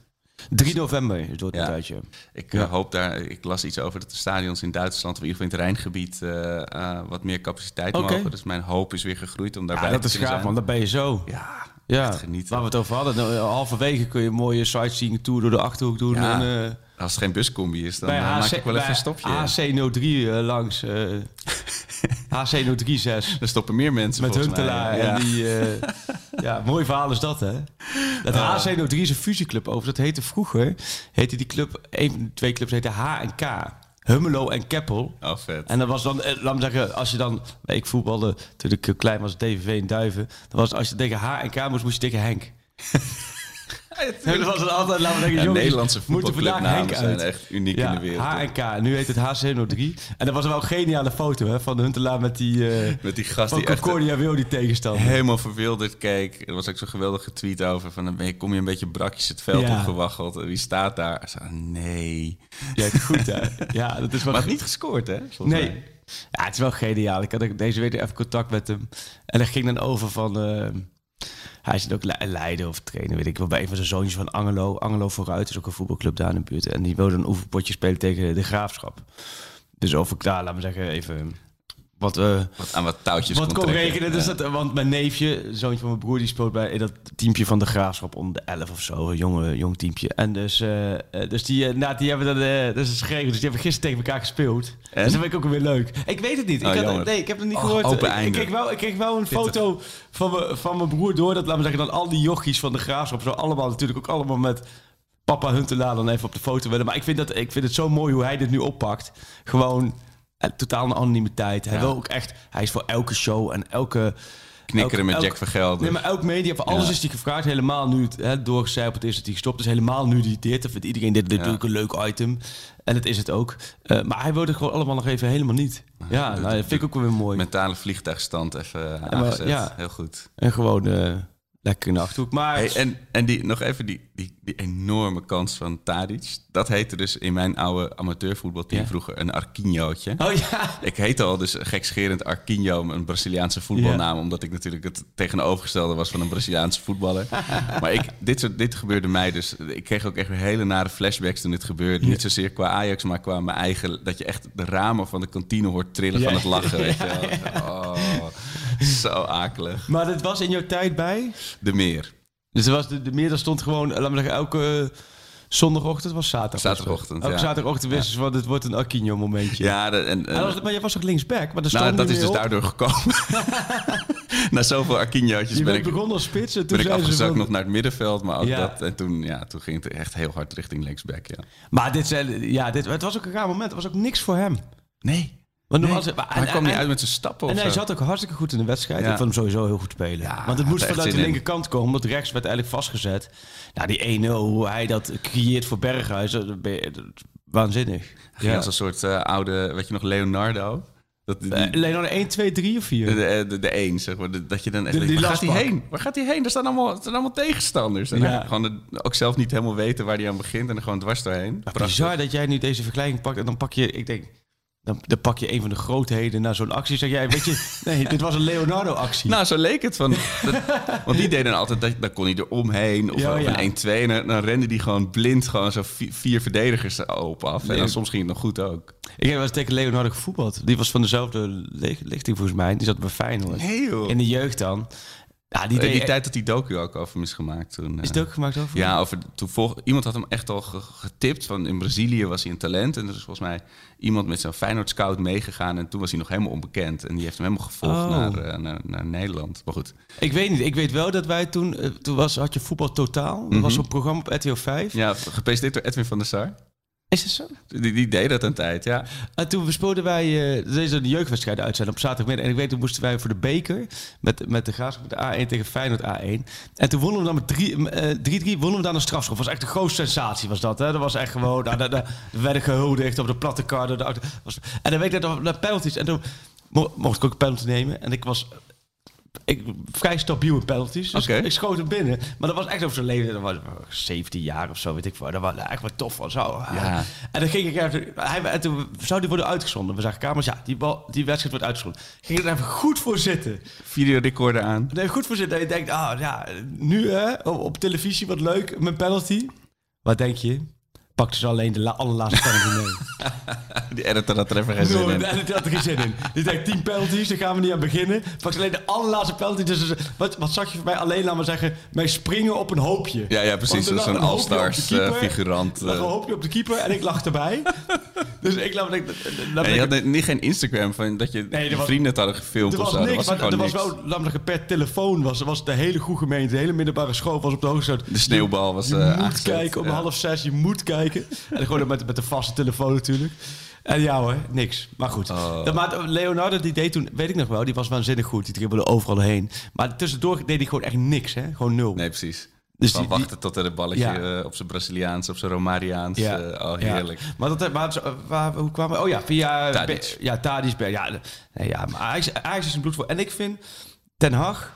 3 november is Dortmund Ja. uit, ja. Ik eh, hoop daar, ik las iets over dat de stadions in Duitsland, of in ieder geval in het Rijngebied, eh, eh, wat meer capaciteit mogen. Dus mijn hoop is weer gegroeid om daarbij Ja, dat te is gaaf, man. zijn. Dan ben je zo. Ja, Ja, genieten. waar we het over hadden. Nou, halverwege kun je een mooie sightseeing tour door de Achterhoek doen. En, Als het geen buscombi is, dan maak ik wel even een stopje. HC03 eh, langs. [LAUGHS] eh HC036 Er stoppen meer mensen met. Huntelaar. Ja. En die, eh, ja, mooi verhaal is dat, hè? Dat HC03 is een fusieclub over. Dat heette vroeger, heette die club, een van de twee clubs heette H en K. Hummelo en Keppel. Oh, vet. En dat was dan, eh, laat me zeggen, als je dan... Ik voetbalde toen ik eh, klein was, DVV in Duiven. Dan was als je tegen H en K moest, moest je tegen Henk. [LAUGHS] Dat was het altijd, laten we Ja, jongens, Nederlandse voetbalclubnamen zijn uit. echt uniek Ja, in de wereld. H en K. Nu heet het HC03. En dat was wel een geniale foto hè, van de Huntelaar met die... eh Met die gast van die echt Concordia wil die tegenstander. helemaal verwilderd keek. Er was ook zo'n geweldige tweet over. Van, dan kom je een beetje brakjes het veld Ja. opgewaggeld. En Wie staat daar? Nee. Ja, het is goed hè. [LAUGHS] Ja, dat is wel... Maar niet gescoord, hè? volgens Nee. mij. Ja, het is wel geniaal. Ik had deze week even contact met hem. En hij ging dan over van... eh, hij zit ook le- leider of trainer, weet ik wel. Bij een van zijn zoontjes van Angelo. Angelo vooruit is ook een voetbalclub daar in de buurt. En die wilde een oefenpotje spelen tegen de Graafschap. Dus of ik daar, laat me zeggen, even... Wat, Wat, aan wat touwtjes wat kon rekenen. Dus dat, want mijn neefje, zoontje van mijn broer, die speelt bij dat teampje van de Graafschap om de 11 of zo. Een jonge, jong teampje. En dus, eh, eh, dus die, nou, die hebben dan, eh, dat is geregeld. Dus die hebben gisteren tegen elkaar gespeeld. En? Dus dat vind ik ook weer leuk. Ik weet het niet. Oh, ik, had, jammer. nee, ik heb het niet Oh, gehoord. ik, kreeg wel, ik kreeg wel een foto van, me, van mijn broer door. Dat laat me zeggen, dan al die jochies van de Graafschap. Zo allemaal natuurlijk ook allemaal met papa Huntelaar dan even op de foto willen. Maar ik vind, dat, ik vind het zo mooi hoe hij dit nu oppakt. Gewoon totaal een anonimiteit. Hij wil ook echt... Hij is voor elke show en elke... Knikkeren elk- met Jack Vergelder. Nee, maar elk media, voor alles Ja. is hij gevraagd. Helemaal nu het hè, doorgecijpeld is dat hij gestopt is. Helemaal nu die dit. Dan vindt iedereen dit, Ja. natuurlijk een leuk item. En dat is het ook. Eh, maar hij wilde gewoon allemaal nog even helemaal niet. Ja, nou, dat vind ik ook wel weer mooi. Mentale vliegtuigstand even maar, ja. Heel goed. En gewoon eh, lekker in de Achterhoek. Maar Hey, en en die, nog even die, die, die enorme kans van Tadic. Dat heette dus in mijn oude amateurvoetbalteam Ja. vroeger een Arquinhootje. Oh ja. Ik heette al dus gekscherend Arquinho, een Braziliaanse voetbalnaam. Omdat ik natuurlijk het tegenovergestelde was van een Braziliaanse voetballer. [LAUGHS] maar ik, dit, soort, dit gebeurde mij dus. Ik kreeg ook echt weer hele nare flashbacks toen dit gebeurde. Niet zozeer qua Ajax, maar qua mijn eigen... Dat je echt de ramen van de kantine hoort trillen van het lachen. Weet je wel. [LAUGHS] Oh, [LAUGHS] zo akelig. Maar dat was in jouw tijd bij? De meer. Dus er was de, de meer, daar stond gewoon, laat me zeggen, elke eh, zondagochtend was zaterdag. Zaterdagochtend, Elke ja. zaterdagochtend wisten ze van, dit wordt een Aquino momentje. Ja, de- en, En dat was- maar jij was toch linksback? Maar nou, dat is dus op. daardoor gekomen. [LAUGHS] Na zoveel Arquinhootjes Je ben ik, begonnen als spits en toen ben ik afgezakt van- nog naar het middenveld. Maar ook Ja. dat. En toen, ja, toen ging het echt heel hard richting linksback. Ja. Maar dit, zijn, ja, dit, het was ook een raar moment. Er was ook niks voor hem. Nee. Want nee. was het- Maar en- hij kwam niet en- uit met zijn stappen En of hij zo. zat ook hartstikke goed in de wedstrijd. Ja. Ik vond hem sowieso heel goed spelen. Ja, Want het moest vanuit de linkerkant komen, omdat rechts werd eigenlijk vastgezet. Nou, die 1-0, hoe hij dat creëert voor Berghuis, dat je- waanzinnig. Ja. als een soort eh, oude, weet je nog, Leonardo? Dat, die- Eh, Leonardo 1, 2, 3 of 4? de, de, de één, zeg maar. Dat je dan echt De- denkt, die waar gaat hij heen? Waar gaat hij heen? Er staan allemaal, er staan allemaal tegenstanders. En Ja. gewoon de- ook zelf niet helemaal weten waar hij aan begint. En er gewoon dwars doorheen. Prachtig. Bizar dat jij nu deze vergelijking pakt en dan pak je, ik denk, dan, dan pak je een van de grootheden naar zo'n actie. Zeg jij, weet je, [LAUGHS] nee, dit was een Leonardo-actie. Nou, zo leek het. Van, dat- want die deden altijd, dat, dan kon hij er omheen. Of Ja, of ja. een 1-2. En dan, dan rende hij gewoon blind gewoon zo vi- vier verdedigers op af. En dan soms ging het nog goed ook. ik heb wel eens tegen Leonardo gevoetbald. Die was van dezelfde lichting volgens mij. Die zat bij Feyenoord. Nee joh. In de jeugd dan. Ja, die Eh, deed die echt- tijd dat die docu ook over hem is gemaakt toen. Is eh, het ook gemaakt over? Ja, over, toen volg, iemand had hem echt al ge- getipt. Van in Brazilië was hij een talent. En er is volgens mij iemand met zo'n Feyenoord scout meegegaan. En toen was hij nog helemaal onbekend. En die heeft hem helemaal gevolgd Oh. naar, eh, naar, naar Nederland. Maar goed. Ik weet niet. Ik weet wel dat wij toen... eh, toen was, had je Voetbal Totaal. Dat was zo'n programma op RTL 5. Ja, gepresenteerd door Edwin van der Sar. Is het zo? Die, die deed dat een tijd, ja. En toen speelden wij uh, deze de jeugdwedstrijden uitzenden op zaterdagmiddag. En ik weet, toen moesten wij voor de beker met, met de Graafschap met de A1 tegen Feyenoord A1. En toen wonnen we dan met 3-3 wonnen we dan een strafschop. was echt de grootste sensatie was dat. Hè? Dat was echt gewoon, nou, daar, werden gehuldigd op de platte kar. De, was, en dan weet ik dat er penalties. En toen mo- mocht ik ook een penalty nemen. En ik was ik, vrij stabiel in penalties. Dus ik schoot hem binnen. Maar dat was echt over zijn leven. Dat was 17 jaar of zo, weet ik veel. Dat was echt wel tof van zo. Ja. En dan ging ik even... Hij, en toen zou die worden uitgezonden. We zagen kamers, ja, die, bal, die wedstrijd wordt uitgezonden. Ging er even goed voor zitten. Videorecorder aan. Nee, goed voor zitten. En je denkt, ah ja, nu hè, op, op televisie wat leuk, mijn penalty. Wat denk je? Pakte ze alleen de la- allerlaatste penalty mee. [LAUGHS] Die editor had er even geen zin in. en het had er geen zin in. Die denkt 10 penalties, daar gaan we niet aan beginnen. Pak alleen de allerlaatste penalty. Dus wat, wat zag je voor mij alleen, laat maar zeggen, mij springen op een hoopje. Ja, ja, precies. Lag Zo'n een de all-stars eh, figurant. Er lag een eh. hoopje op de keeper en ik lag erbij. [LAUGHS] dus ik ik- dan En je had niet geen Instagram van dat je Nee, je was- vrienden het hadden gefilmd er of zo. niks, was maar er was wel, laat maar zeggen, per telefoon was, was de hele goede gemeente, de hele middelbare school was op de hoogte. De sneeuwbal was Je eh, moet aangezet. kijken om Ja. half zes, je moet kijken. En gewoon met, met de vaste telefoon natuurlijk. En ja hoor, niks. Maar goed. Oh. Dat, maar Leonardo die deed toen, weet ik nog wel, die was waanzinnig goed. Die dribbelde overal heen. Maar tussendoor deed hij gewoon echt niks, hè? Gewoon nul. Nee, precies. Dus Van die- die- wachten tot er een balletje Ja. eh, op zijn Braziliaans, op zijn Romariaans. Ja. eh, oh, Ja. heerlijk. Maar dat, maar, waar, hoe kwamen we? Oh ja, via... Tadic. Be- Ja, Tadic. Be- Ja, nee, ja maar Ajax, Ajax is een bloedvoor. En ik vind Ten Hag...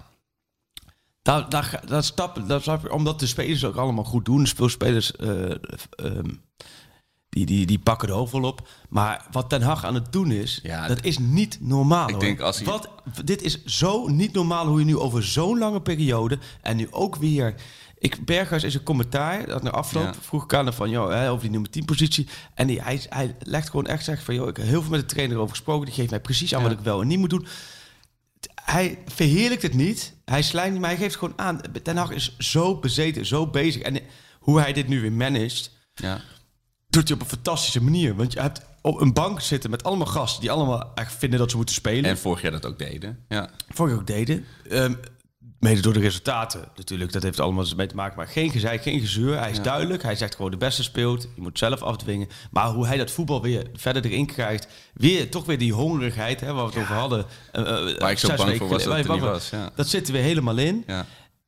Daar, daar, daar stappen, daar stap omdat de spelers ook allemaal goed doen. Speelspelers eh, ehm, die, die, die pakken de hoofd wel op. Maar wat Ten Hag aan het doen is, Ja, dat is niet normaal. ik hoor. denk als hij- wat, dit is zo niet normaal hoe je nu over zo'n lange periode... en nu ook weer... Ik, Berghuis is een commentaar dat na afloop Ja. vroeg ik aan hem van joh, hè, over die nummer 10 positie. En die, hij, hij legt gewoon echt zeggen van joh, ik heb heel veel met de trainer over gesproken. Die geeft mij precies aan Ja. wat ik wel en niet moet doen. Hij verheerlijkt het niet. Hij slijmt niet, maar hij geeft gewoon aan. Ten Hag is zo bezeten, zo bezig. En hoe hij dit nu weer managt, Ja. doet hij op een fantastische manier. Want je hebt op een bank zitten met allemaal gasten die allemaal echt vinden dat ze moeten spelen. En vorig jaar dat ook deden. Ja. Vorig jaar ook deden. Ehm, mede door de resultaten natuurlijk. Dat heeft allemaal mee te maken. Maar geen gezeik, geen gezeur. Hij is Ja. duidelijk. Hij zegt gewoon de beste speelt. Je moet zelf afdwingen. Maar hoe hij dat voetbal weer verder erin krijgt. Weer, toch weer die hongerigheid hè, waar we het over hadden. eh, Waar ik zo bang voor was dat bang was. Ja. Dat zit er weer helemaal in.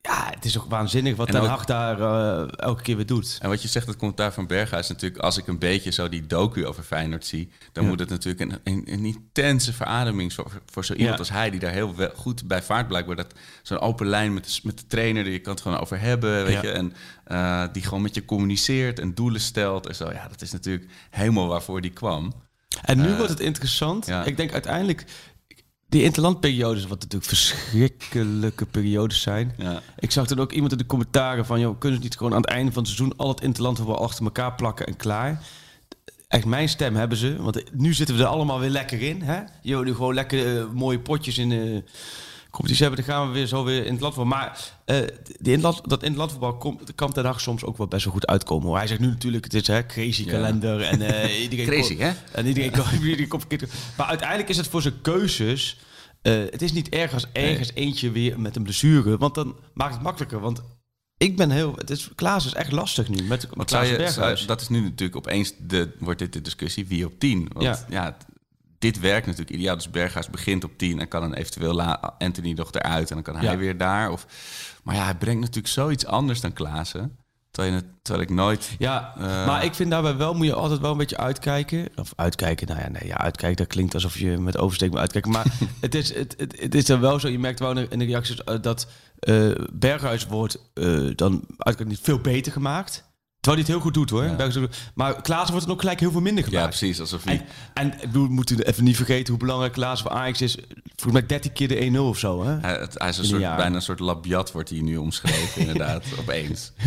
Ja. Het is ook waanzinnig wat En Ten Hag daar eh, elke keer weer doet. En wat je zegt, het commentaar van Berghuis natuurlijk... als ik een beetje zo die docu over Feyenoord zie... dan Ja. moet het natuurlijk een, een, een intense verademing... voor, voor zo iemand Ja. als hij, die daar heel wel- goed bij vaart blijkbaar... dat zo'n open lijn met de, met de trainer, die je kan het gewoon over hebben... Weet Ja. je, en eh, die gewoon met je communiceert en doelen stelt en zo. Ja, dat is natuurlijk helemaal waarvoor die kwam. En nu Eh, wordt het interessant. ja. Ik denk uiteindelijk... Die interlandperiodes, wat natuurlijk verschrikkelijke periodes zijn. Ja. Ik zag toen ook iemand in de commentaren van... Joh, kunnen ze niet gewoon aan het einde van het seizoen... al het interlandvoetbal achter elkaar plakken en klaar? Echt mijn stem hebben ze. Want nu zitten we er allemaal weer lekker in. Hè? Wil nu gewoon lekker eh, mooie potjes in de competitie hebben. Dan gaan we weer zo weer in het landvoetbal. Maar eh die interland, dat in het landvoetbal komt, kan ten dag soms ook wel best wel goed uitkomen. Hoor. Hij zegt nu natuurlijk, het is hè, crazy Ja. kalender. En, eh, [LAUGHS] iedereen Crazy, hè? En iedereen, [LAUGHS] komt- iedereen komt. Maar uiteindelijk is het voor zijn keuzes... eh, het is niet erg als ergens eentje weer met een blessure. Want dan maakt het makkelijker. Want ik ben heel... Het is, Klaas is echt lastig nu met, Klaas je, zou- dat is nu natuurlijk opeens de, wordt dit de discussie wie op 10. Want Ja. ja, dit werkt natuurlijk ideaal. Dus Berghuis begint op 10 en kan dan eventueel Anthony nog eruit en dan kan hij Ja. weer daar. Of, maar ja, hij brengt natuurlijk zoiets anders dan Klaassen. Terwijl, het, terwijl ik nooit... Ja, Eh. maar ik vind daarbij wel, moet je altijd wel een beetje uitkijken. Of uitkijken, nou ja, nee, ja, uitkijken, dat klinkt alsof je met oversteek moet uitkijken. Maar [LAUGHS] het, is, het, het, het is dan wel zo, je merkt wel in de, reacties eh, dat eh, Berghuis wordt dan uitkijken niet veel beter gemaakt. Terwijl hij het heel goed doet hoor. Ja. Maar Klaassen wordt het ook gelijk heel veel minder Ja, gemaakt. precies. Alsof hij... En, we moeten even niet vergeten hoe belangrijk Klaassen voor Ajax is. Volgens mij 13 keer de 1-0 of zo. Hè? Hij, het- hij is een soort, jaar. bijna een soort labiat wordt hij nu omschreven, [LAUGHS] inderdaad, opeens. [LAUGHS]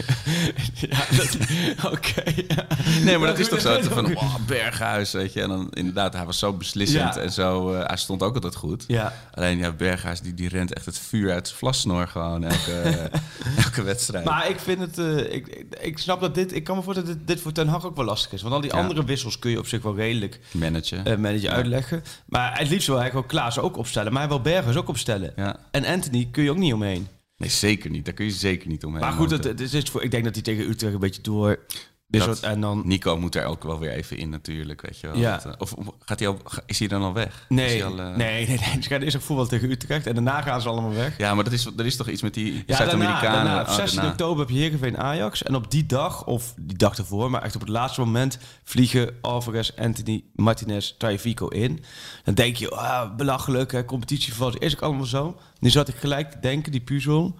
Ja, [LAUGHS] oké. ja. Nee, maar dat is toch zo, van oh, Berghuis, weet je. En dan inderdaad, hij was zo beslissend Ja. en zo, eh, hij stond ook altijd goed. Ja. Alleen ja, Berghuis, die, die rent echt het vuur uit zijn vlassnor gewoon elke, elke wedstrijd. Maar ik vind het, eh, ik, ik, ik snap dat dit, ik kan me voorstellen dat dit, dit voor Ten Hag ook wel lastig is. Want al die Ja. andere wissels kun je op zich wel redelijk Managen. eh manager uitleggen. Maar het liefst wil hij ook Klaas ook opstellen, maar hij wil Bergers ook opstellen. ja. En Anthony kun je ook niet omheen. Nee, zeker niet. Daar kun je zeker niet omheen. maar goed, het, het is voor, ik denk dat hij tegen Utrecht een beetje door... Dat- soort, en dan... Nico moet er ook wel weer even in natuurlijk, weet je wel. Ja. Dat, eh, of gaat hij al, is hij dan al weg? Is Nee, al, eh, nee, nee, nee. Ze gaan eerst ook voetbal tegen Utrecht en daarna gaan ze allemaal weg. Ja, maar dat is, er is toch iets met die Ja, Zuid-Amerikanen? op Oh, 16 daarna. oktober heb je Heerenveen Ajax. En op die dag, of die dag ervoor, maar echt op het laatste moment... vliegen Alvarez, Anthony, Martinez, Tagliafico in. Dan denk je, ah, belachelijk, hè. Is ook allemaal zo. Nu zat ik gelijk te denken, die puzzel.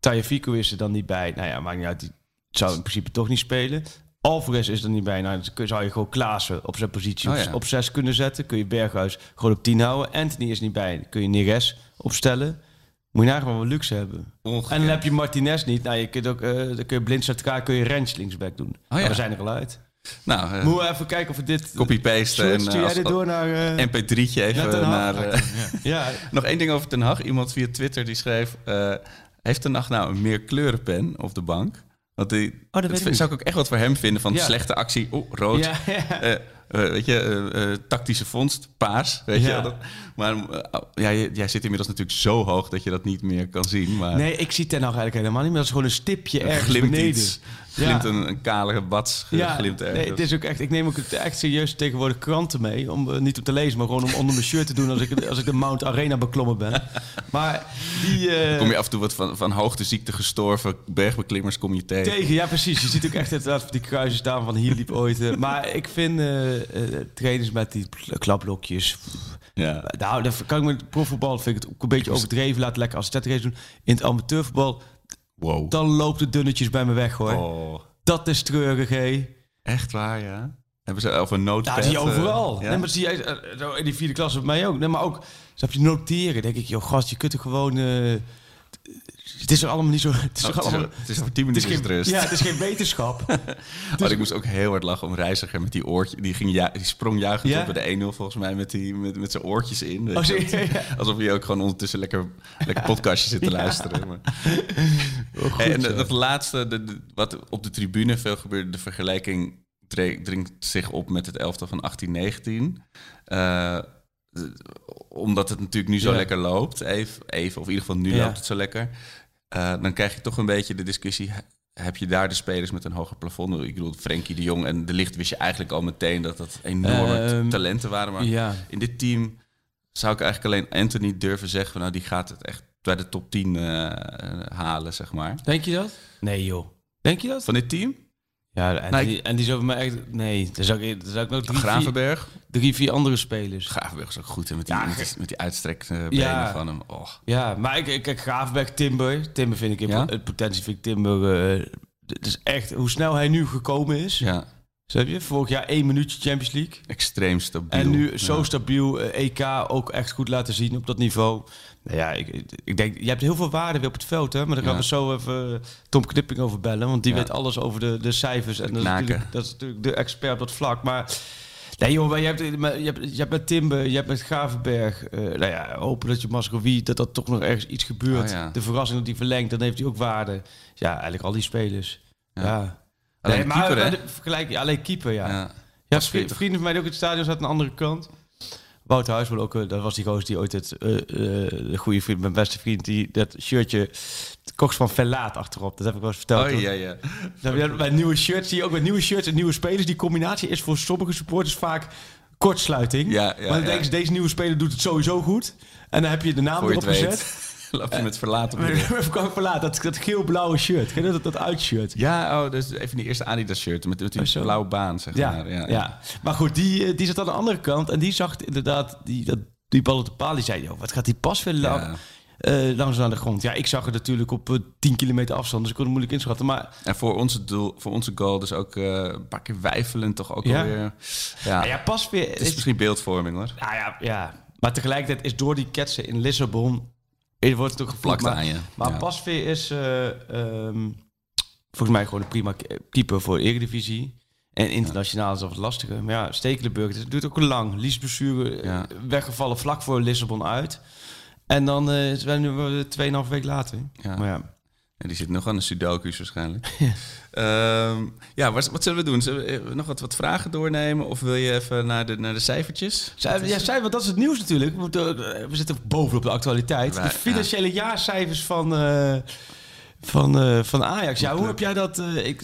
Tagliafico is er dan niet bij. Nou ja, maakt niet uit. Die zou in principe toch niet spelen. Alvarez is er niet bij. Nou, dan zou je gewoon Klaassen op zijn positie Oh, op- ja. op 6 kunnen zetten. Kun je Berghuis gewoon op 10 houden. Anthony is niet bij. Dan kun je Neres opstellen. Moet je nagaan wat luxe hebben. Ongekend. En dan heb je Martinez niet. Nou, je kunt ook, eh, dan kun je blind elkaar, kun je Rens linksback doen. Ja. we zijn er al uit. Nou, eh, Moeten we even kijken of we dit... copy-paste Sjoerd, en stuur eh, jij dit door naar... eh, mp3'tje even Naar eh, [LAUGHS] ja, Nog één ding over Ten Hag. Iemand via Twitter die schreef... eh, heeft Ten Hag nou een meer kleurenpen op de bank? Want die, weet dat ik vind- niet. zou ik ook echt wat voor hem vinden. Van Ja. slechte actie, oh, rood. ja, ja. Eh, eh, weet je, eh, tactische vondst, paars. Weet je dat? Maar ja, jij, jij zit inmiddels natuurlijk zo hoog dat je dat niet meer kan zien. Maar Nee, ik zie Ten Hag eigenlijk helemaal niet meer. Dat is gewoon een stipje er ergens beneden. iets. Glimt Ja. een, een kale bats, Ja, glimt ergens. nee, het is ook echt, ik neem ook het echt serieus tegenwoordig kranten mee. Om, eh, niet om te lezen, maar gewoon om onder mijn shirt te doen als ik, als ik de Mount Arena beklommen ben. Maar die... eh, Kom je af en toe wat van, van hoogteziekte gestorven bergbeklimmers kom je tegen. Tegen, ja precies. Je ziet ook echt inderdaad die kruisen staan van hier liep ooit. eh, maar ik vind trainers met die klapblokjes... Ja. Nou, dat kan ik met profvoetbal vind ik het ook een beetje overdreven. Laat lekker assistentrace doen. In het amateurvoetbal, Wow. dan loopt het dunnetjes bij me weg hoor. Oh, Dat is treurig, hé. echt waar, ja? Hebben ze of een noodpad? Ja, die eh, overal. ja? Nee, maar zie je eh, in die vierde klas bij mij ook. Nee, maar ook, snap je, noteren. denk ik, joh, gast, je kunt er gewoon... eh, het is er allemaal niet zo... Het is, Oh, er het, is, allemaal, het is tien minuten geen, rust. ja, het is geen wetenschap. [LAUGHS] Oh, ik moest ook heel hard lachen om Reiziger met die oortje. Die, ging ja, die sprong juichend Ja? op bij de 1-0 volgens mij met, die, met, met zijn oortjes in. Oh, zie? Ja. Alsof je ook gewoon ondertussen lekker, lekker podcastje zit te [LAUGHS] luisteren. Maar. Oh, goed en het laatste, de, de- wat op de tribune veel gebeurde, de vergelijking dringt zich op met het elftal van 1819. Eh, omdat het natuurlijk nu zo Ja. lekker loopt, even, even, of in ieder geval nu Ja. loopt het zo lekker. Eh, dan krijg je toch een beetje de discussie, he- heb je daar de spelers met een hoger plafond? Ik bedoel, Frenkie de Jong en De Licht wist je eigenlijk al meteen dat dat enorme Ehm, talenten waren. Maar Ja. in dit team zou ik eigenlijk alleen Anthony durven zeggen van nou die gaat het echt bij de top 10 eh, halen, zeg maar. Denk je dat? Nee, joh. Denk je dat? Van dit team? Ja, en, Nou, die, en die zou mij echt... Nee, dan zou ik, dan zou ik nog drie, vier, Gravenberg. drie, vier andere spelers. Gravenberg is ook goed hè, met die, Ja, met die, met die Ja. van hem. Oh. Ja, maar ik, ik kijk Gravenberg, Timber. Timber vind ik in Ja? het potentie vind ik Timber. eh, het is echt hoe snel hij nu gekomen is. Ja, Snap je? Vorig jaar één minuutje Champions League. extreem stabiel. En nu zo Ja. stabiel. eh, EK ook echt goed laten zien op dat niveau. Nou ja, ik, ik denk, je hebt heel veel waarde weer op het veld, hè? Maar daar gaan Ja. we zo even eh, Tom Knipping over bellen. Want die Ja. weet alles over de, de cijfers. En dat is, dat is natuurlijk de expert op dat vlak. Maar nee joh, maar je, hebt, je, hebt, je hebt met Timber, je hebt met Gravenberg. eh nou ja, hopen dat je Mascovi, dat dat toch nog ergens iets gebeurt. Oh. De verrassing dat die verlengt, dan heeft hij ook waarde. Ja, eigenlijk al die spelers. Ja. Alleen Nee, maar, keeper, hè? maar vergelijk, alleen keeper, ja. Ja. Ja, vrienden van mij die ook in het stadion zaten aan de andere kant. Wouter Huisman ook, eh, dat was die gozer die ooit het, eh, eh, de goede vriend, mijn beste vriend, die dat shirtje, koks van Verlaat achterop. Dat heb ik wel eens verteld. Oh ja, ja. Dat we- Bij nieuwe shirts zie je ook bij nieuwe shirts en nieuwe spelers. Die combinatie is voor sommige supporters vaak kortsluiting. Ja, ja, maar dan ja. denken ze, deze nieuwe speler doet het sowieso goed. En dan heb je de naam je erop gezet. [LAUGHS] Loop [LAUGHS] je met verlaten. [LAUGHS] Even verlaten, dat, dat geel-blauwe shirt. Ken je dat, dat uitshirt? Ja, oh, dus even die eerste Adidas shirt met, met die Oh, blauwe baan, zeg Ja, maar. ja, maar goed, die, eh, die zat aan de andere kant. En die zag inderdaad die, dat, die bal op de paal. Die zei, joh, wat gaat die pas weer lang, Ja. eh, langzaam aan de grond? Ja, ik zag het natuurlijk op eh, 10 kilometer afstand. Dus ik kon het moeilijk inschatten. Maar En voor onze, doel, voor onze goal dus ook eh, een paar keer wijfelend toch ook Ja. alweer. Ja, ja, ja pas weer... het is misschien beeldvorming hoor. Nou ja, ja. Maar tegelijkertijd is door die ketsen in Lissabon... Wordt het ook gevlakt. Plakt Maar, aan je. maar Ja. Pasveer is eh, ehm, volgens mij gewoon een prima keeper voor de Eredivisie. En internationaal is dat wat lastiger. Maar ja, Stekelenburg, het duurt ook lang. Liesblessure, Ja. eh, weggevallen vlak voor Lissabon uit. En dan eh zijn we nu 2,5 week later. Ja. Maar ja, En die zit nog aan de sudoku's waarschijnlijk. [LAUGHS] Ehm, ja, wat, wat zullen we doen? Zullen we eh, nog wat, wat vragen doornemen? Of wil je even naar de, naar de cijfertjes? Zij, ja, want dat is het nieuws natuurlijk. We, moeten, eh, we zitten bovenop de actualiteit. Wij- de financiële jaarcijfers van, eh, van, eh, van Ajax. Ja, hoe heb jij dat... eh, ik,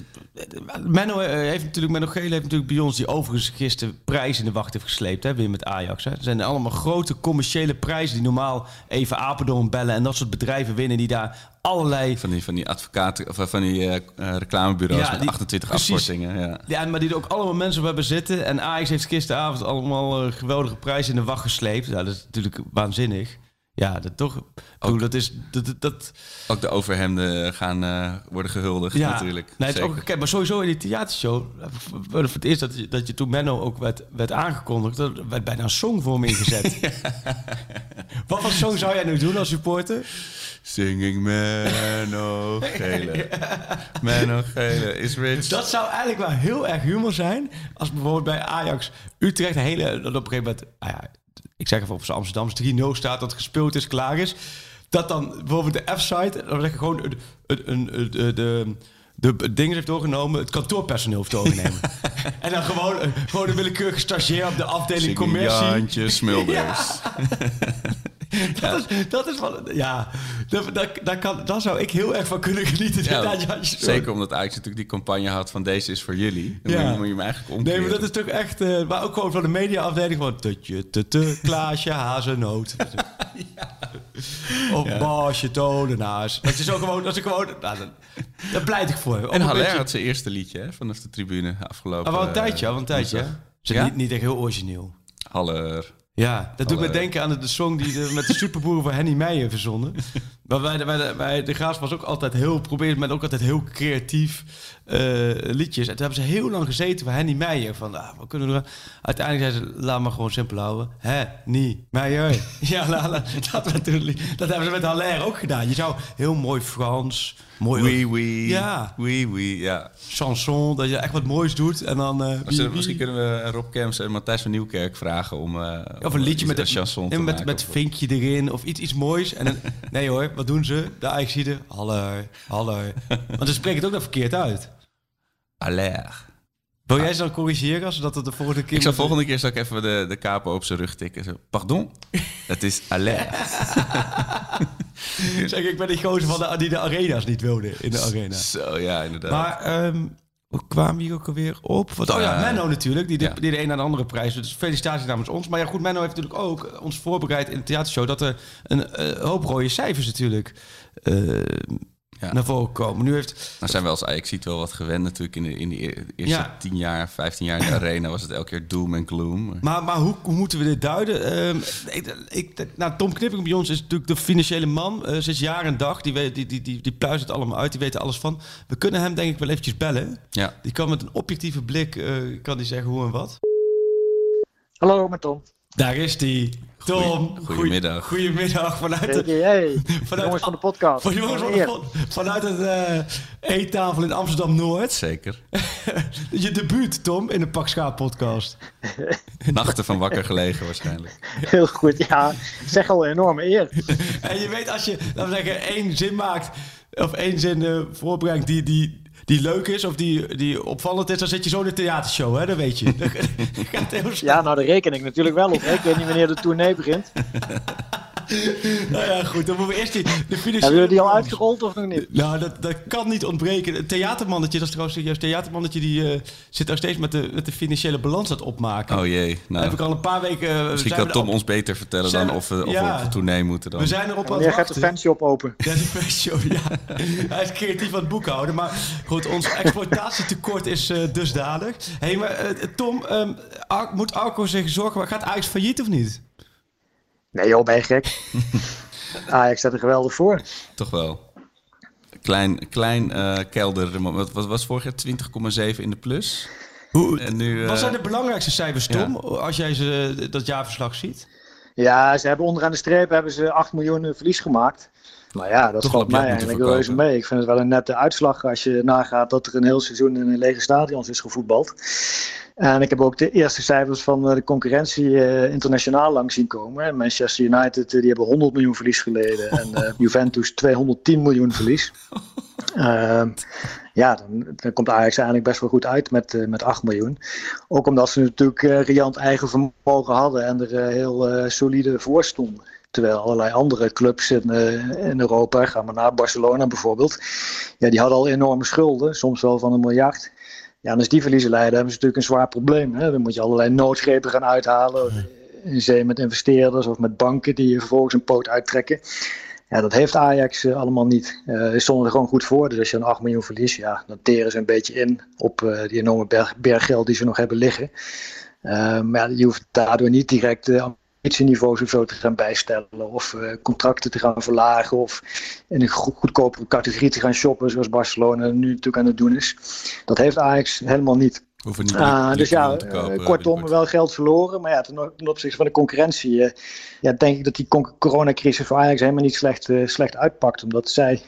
Menno eh, heeft natuurlijk, Menno Gele heeft natuurlijk bij ons die overigens gisteren prijs in de wacht heeft gesleept. Hè, weer met Ajax. Hè. Er zijn allemaal grote commerciële prijzen die normaal even Apeldoorn bellen. En dat soort bedrijven winnen die daar allerlei... Van die, van die advocaten, of van die reclamebureaus Ja, met die- 28 precies. afkortingen. Ja. Ja, maar die er ook allemaal mensen op hebben zitten. En Ajax heeft gisteravond allemaal geweldige prijzen in de wacht gesleept. Ja, dat is natuurlijk waanzinnig. Ja, dat toch. Bedoel, dat is. Dat, dat, Ook de overhemden gaan eh, worden gehuldigd ja, natuurlijk. Nee, het is ook, kijk, maar sowieso in die theatershow. Voor het eerst dat je, dat je toen Menno ook werd, werd aangekondigd. Dat werd bijna een song voor me ingezet. [LAUGHS] Wat voor song zou jij nu doen als supporter? Singing Menno Gele. Menno Gele is rich. Dat zou eigenlijk wel heel erg humor zijn. Als bijvoorbeeld bij Ajax Utrecht een hele. Dat op een gegeven moment. Nou ja, ik zeg even op zijn Amsterdams 3-0 staat. Dat gespeeld is, klaar is. Dat dan bijvoorbeeld de F-site. Dan zeg je gewoon. een- een- een- een- de, de, dingen heeft doorgenomen. Het kantoorpersoneel heeft doorgenomen. [LAUGHS] en dan gewoon, een- gewoon een willekeurige stagiair op de afdeling Singing commercie. Jantje Smulders. [LAUGHS] [LAUGHS] Dat, is, dat is van. Ja, daar, kan, daar zou ik heel erg van kunnen genieten. Ja, dat zeker omdat Ajax natuurlijk die campagne had van deze is voor jullie. Dan Ja. moet, je, hem eigenlijk Nee, omkeren. maar dat is toch echt... eh, maar ook gewoon van de mediaafdeling gewoon... Tutje, tutu, Klaasje, Of Basje, Tolenaars. Dat is ook gewoon... Dat is gewoon nou, dat, daar pleit ik voor. En Haller beetje- had zijn eerste liedje hè, vanaf de tribune afgelopen. Ah, wel een eh, tijdje, wel een tijdje. woensdag. Is Ja? niet, niet echt heel origineel. Haller. Ja, dat doet me denken aan de, de song die de, met de superboeren van Henny Meijer verzonnen. Maar bij de, bij de, bij de Graas was ook altijd heel, probeerde men ook altijd heel creatief eh, liedjes. En toen hebben ze heel lang gezeten bij Henny Meijer. Van, ah, wat kunnen we doen? Uiteindelijk zei ze, laat maar gewoon simpel houden. Henny Meijer. [LAUGHS] ja, la, la, dat, dat hebben ze met Haller ook gedaan. Je zou heel mooi Frans, mooi Oui, oui. Ja. Oui, oui, ja. chanson, dat je echt wat moois doet. En dan... eh, Misschien, wie- wie- misschien kunnen we Rob Kems en Matthijs van Nieuwkerk vragen om... eh, Of een liedje met een chanson te en met, maken. met vinkje erin of iets, iets moois. En dan, [LAUGHS] nee hoor, wat doen ze? De Ajaxide, hallo, hallo. Want ze spreken het ook nog verkeerd uit. Aller. Wil jij ze dan corrigeren als we dat de volgende keer... Ik zal volgende keer zal ik even de, de op zijn rug tikken. Zo, Pardon? Het is aller. [LAUGHS] Zeg, ik ben die gozer van de, die de arena's niet wilde in de arena. Zo, ja, inderdaad. Maar ehm kwamen hier ook alweer op. Oh ja, Eh, Menno natuurlijk, die de, ja. die de een naar de andere prijs. Dus felicitaties namens ons. Maar ja, goed, Menno heeft natuurlijk ook ons voorbereid in de theatershow... dat er een eh, hoop rode cijfers natuurlijk eh, Ja. naar voren komen. Nu heeft Nou zijn we als Ajax ziet wel wat gewend natuurlijk. In de, in de eerste Ja. 10 jaar, 15 jaar in de [LAUGHS] arena was het elke keer doom en gloom. Maar- Maar, hoe, hoe moeten we dit duiden? Ehm, ik, ik, nou, Tom Knipping bij ons is natuurlijk de financiële man. eh, sinds jaar en dag. Die, weet, die, die, die, die pluist het allemaal uit. Die weet er alles van. We kunnen hem denk ik wel eventjes bellen. Ja. Die kan met een objectieve blik eh, kan die zeggen hoe en wat. Hallo, met Tom. Daar is die. Tom. Goeie- goedemiddag. Goedemiddag. [LAUGHS] Vanuit de, hey, vanuit, jongens van de podcast. van jongens van Een eer. de pod- vanuit het eh, eettafel in Amsterdam-Noord. Zeker. [LAUGHS] Je debuut, Tom, in de Pak Schaap podcast. [LAUGHS] Nachten van wakker gelegen waarschijnlijk. Heel goed, ja. Zeg al een enorme eer. En je weet, als je, laten we zeggen, één zin maakt... of één zin eh, voorbrengt die, die, die leuk is... of die, die opvallend is, dan zit je zo in de theatershow, hè? Dat weet je. [LAUGHS] Gaat heel. Ja, nou daar reken ik natuurlijk wel op. hè. Ik weet niet wanneer de tournee begint. [LAUGHS] [LAUGHS] nou ja, goed. Dan moeten we eerst die, de financiële... Hebben jullie die al uitgerold of nog niet? Nou, dat, dat kan niet ontbreken. Het theatermannetje, dat is trouwens juist theatermannetje, die eh, zit daar steeds met de, met de financiële balans aan het opmaken. Oh jee. Nou, heb ik al een paar weken... eh, misschien kan we Tom op- ons beter vertellen Zijn dan we- of we, of ja. we op tournee moeten dan. We zijn erop aan het gaat de fanshop open? Ja, de fanshow, ja. [LAUGHS] Hij is creatief aan het boekhouden. Maar goed, ons exploitatietekort is eh, dusdanig. Hé, hey, maar Tom, ehm, Ar- moet Arco zich zorgen... Gaat Ajax failliet of niet? Nee joh, ben je gek? [LAUGHS] Ajax staat er geweldig voor. Toch wel. Klein, klein eh, kelder. Wat, wat was vorig jaar 20,7 in de plus? Hoe, En nu, eh, wat zijn de belangrijkste cijfers, Tom, als jij ze, dat jaarverslag ziet? Ja, ze hebben onderaan de streep hebben ze 8 miljoen verlies gemaakt. Maar ja, dat Toch valt mij eigenlijk reuze verkopen. mee. Ik vind het wel een nette uitslag als je nagaat dat er een heel seizoen in een lege stadions is gevoetbald. En ik heb ook de eerste cijfers van eh, de concurrentie eh, internationaal langs zien komen. Manchester United eh, die hebben 100 miljoen verlies geleden en eh, [LAUGHS] Juventus 210 miljoen verlies. [LAUGHS] Ehm, ja, dan, dan komt Ajax eigenlijk best wel goed uit met, eh, met 8 miljoen. Ook omdat ze natuurlijk eh, riant eigen vermogen hadden en er eh, heel solide voor stonden. Terwijl allerlei andere clubs in, in Europa, gaan we naar Barcelona bijvoorbeeld, ja, die hadden al enorme schulden, soms wel van een miljard. Ja, en als die verliezen leiden, hebben ze natuurlijk een zwaar probleem. Hè? Dan moet je allerlei noodgrepen gaan uithalen. In zee met investeerders of met banken die je vervolgens een poot uittrekken. Ja, dat heeft Ajax eh, allemaal niet. Eh ze stonden er gewoon goed voor. Dus als je een 8 miljoen verliest, ja, dan teren ze een beetje in op eh, die enorme berg, berggeld die ze nog hebben liggen. Maar je hoeft daardoor niet direct uh, ambitieniveaus of zo te gaan bijstellen. Of uh, contracten te gaan verlagen. Of in een go goedkopere categorie te gaan shoppen, zoals Barcelona nu natuurlijk aan het doen is. Dat heeft Ajax helemaal niet. Hoeven niet Uh, dus ja, kopen, uh, kortom, binnenkort. wel geld verloren. Maar ja, ten, ten opzichte van de concurrentie, uh, ja, denk ik dat die coronacrisis voor Ajax helemaal niet slecht, uh, slecht uitpakt. Omdat zij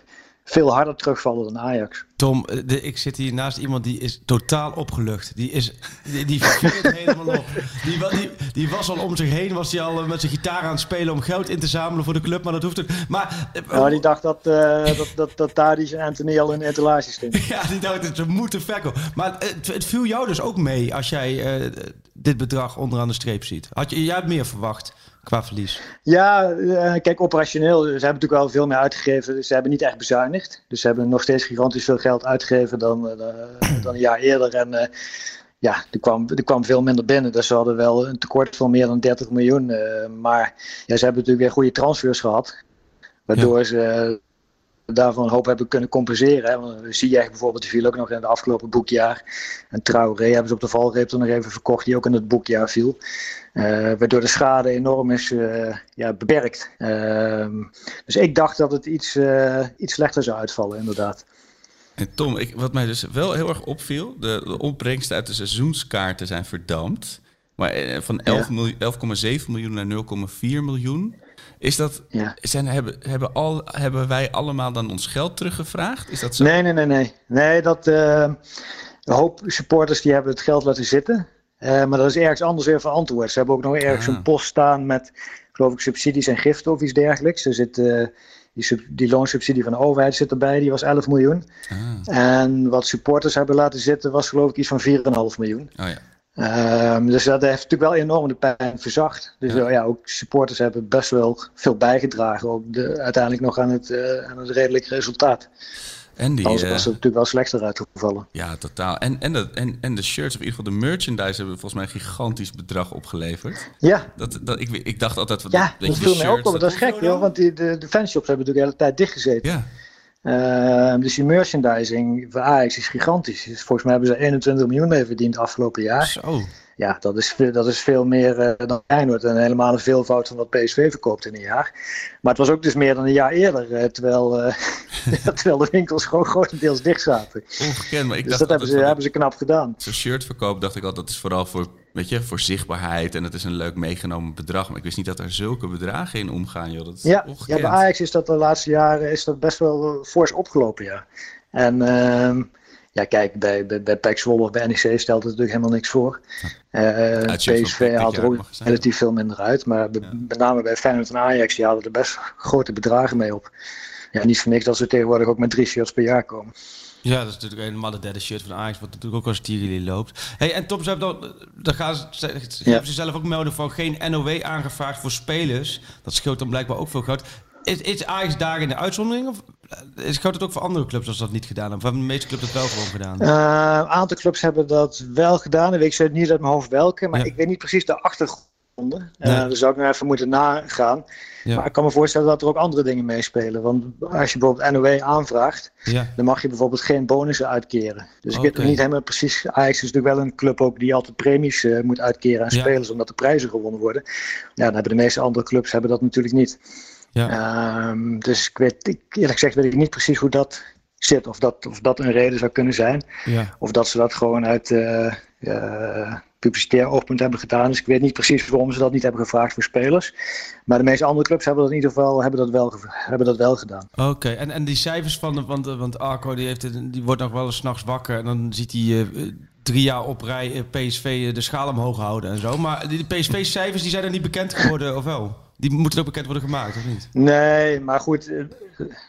veel harder terugvallen dan Ajax. Tom, de, ik zit hier naast iemand die is totaal opgelucht. Die is, die, die helemaal op. Die, die, die, was al om zich heen, was hij al met zijn gitaar aan het spelen om geld in te zamelen voor de club, maar dat hoeft het. Maar, nou, die dacht dat, uh, dat, dat, dat Tadic en Anthony al in de etalage stonden. ja, die dacht dat ze moeten verkopen. Maar het, het, viel jou dus ook mee als jij uh, dit bedrag onderaan de streep ziet. Had je, jij had meer verwacht qua verlies? Ja, uh, kijk, operationeel. Ze hebben natuurlijk wel veel meer uitgegeven. Ze hebben niet echt bezuinigd. Dus ze hebben nog steeds gigantisch veel geld uitgegeven dan, uh, dan een jaar eerder. En uh, ja, er kwam, er kwam veel minder binnen. Dus ze hadden wel een tekort van meer dan 30 miljoen. maar ja, ze hebben natuurlijk weer goede transfers gehad. Waardoor ja. ze daarvan een hoop hebben kunnen compenseren. Hè. Want Ziyech bijvoorbeeld, die viel ook nog in het afgelopen boekjaar. En Traoré hebben ze op de valreep er nog even verkocht, die ook in het boekjaar viel. Uh, waardoor de schade enorm is uh, ja, beperkt. Uh, dus ik dacht dat het iets, uh, iets slechter zou uitvallen, inderdaad. En Tom, ik, wat mij dus wel heel erg opviel, de, de opbrengsten uit de seizoenskaarten zijn verdampt. Maar eh, van 11 ja. 11,7 miljoen naar 0,4 miljoen. Is dat, ja. zijn, hebben, hebben, al, hebben wij allemaal dan ons geld teruggevraagd? Is dat zo? Nee, nee, nee. Nee, nee dat, uh, een hoop supporters die hebben het geld laten zitten. Uh, maar dat is ergens anders weer verantwoord. Ze hebben ook nog ergens ah. een post staan met, geloof ik, subsidies en giften of iets dergelijks. Er zit, uh, die, sub, die loonsubsidie van de overheid zit erbij, die was 11 miljoen. Ah. En wat supporters hebben laten zitten was geloof ik iets van 4,5 miljoen. Oh, ja. Um, dus dat heeft natuurlijk wel enorm de pijn verzacht. Dus ja. ja. ook supporters hebben best wel veel bijgedragen. Ook de, uiteindelijk nog aan het, uh, aan het redelijk resultaat. En die, Anders was het natuurlijk wel slechter uitgevallen. Ja, totaal. En, en, de, en, en de shirts, of in ieder geval de merchandise, hebben volgens mij een gigantisch bedrag opgeleverd. Ja. Dat, dat, ik, ik dacht altijd... Ja, dat, dat viel mij ook op. Dat, dat is gek, joh, want die, de, de fanshops hebben natuurlijk de hele tijd dichtgezeten. Ja. Uh, dus die merchandising voor Ajax is gigantisch. Dus volgens mij hebben ze 21 miljoen mee verdiend afgelopen jaar. Zo. Ja, dat is, dat is veel meer uh, dan Feyenoord. En helemaal een veelvoud van wat PSV verkoopt in een jaar. Maar het was ook dus meer dan een jaar eerder. Uh, terwijl, uh, [LAUGHS] terwijl de winkels gewoon grotendeels dicht zaten. Ongekend, maar ik dus dacht dat hebben ze, hebben ze knap gedaan. Zo'n shirtverkoop dacht ik altijd, dat is vooral voor, weet je, voor zichtbaarheid. En het is een leuk meegenomen bedrag. Maar ik wist niet dat er zulke bedragen in omgaan. Joh. Dat is ja, ongekend. ja, bij Ajax is dat de laatste jaren is dat best wel fors opgelopen, ja. En... Uh, ja, kijk, bij, bij, bij PEC Zwolle of bij NEC stelt het natuurlijk helemaal niks voor. Uh, PSV haalt er ook relatief veel minder uit. Maar ja. met name bij Feyenoord en Ajax, die halen er best grote bedragen mee op. Ja, niet voor niks dat ze tegenwoordig ook met drie shirts per jaar komen. Ja, dat is natuurlijk helemaal de derde shirt van Ajax, wat natuurlijk ook als Tirili loopt. Hey, en Tom, ze hebben dan, dan gaan ze, ze- Ja. hebben ze zelf ook melden van geen NOW aangevraagd voor spelers. Dat scheelt dan blijkbaar ook veel geld. Is, is Ajax daar in de uitzondering? Of eh, is, geldt het ook voor andere clubs als dat niet gedaan hebben? Of hebben de meeste clubs dat wel gewoon gedaan? Eh, Een aantal clubs hebben dat wel gedaan. Ik weet niet uit mijn hoofd welke, maar Ja. ik weet niet precies de achtergronden. Eh Nee. daar zou ik nog even moeten nagaan. Ja. Maar ik kan me voorstellen dat er ook andere dingen meespelen. Want als je bijvoorbeeld NOW aanvraagt, Ja. dan mag je bijvoorbeeld geen bonussen uitkeren. Dus ik weet nog niet helemaal precies. Ajax is natuurlijk wel een club ook die altijd premies eh, moet uitkeren aan Ja. spelers, omdat de prijzen gewonnen worden. Ja, dan hebben de meeste andere clubs hebben dat natuurlijk niet. Ja. Ehm, dus ik weet, ik, eerlijk gezegd weet ik niet precies hoe dat zit. Of dat, of dat een reden zou kunnen zijn. ja. Of dat ze dat gewoon uit eh eh, publicitair oogpunt hebben gedaan. Dus ik weet niet precies waarom ze dat niet hebben gevraagd voor spelers. Maar de meeste andere clubs hebben dat in ieder geval hebben dat wel, hebben dat wel gedaan. Oké, en, en die cijfers van, de, want, eh, want Arco die, heeft, die wordt nog wel eens 's nachts wakker en dan ziet hij eh, drie jaar op rij eh, PSV de schaal omhoog houden en zo. Maar die PSV-cijfers die zijn er niet bekend geworden, of wel? Die moeten ook bekend worden gemaakt, of niet? Nee, maar goed. eh,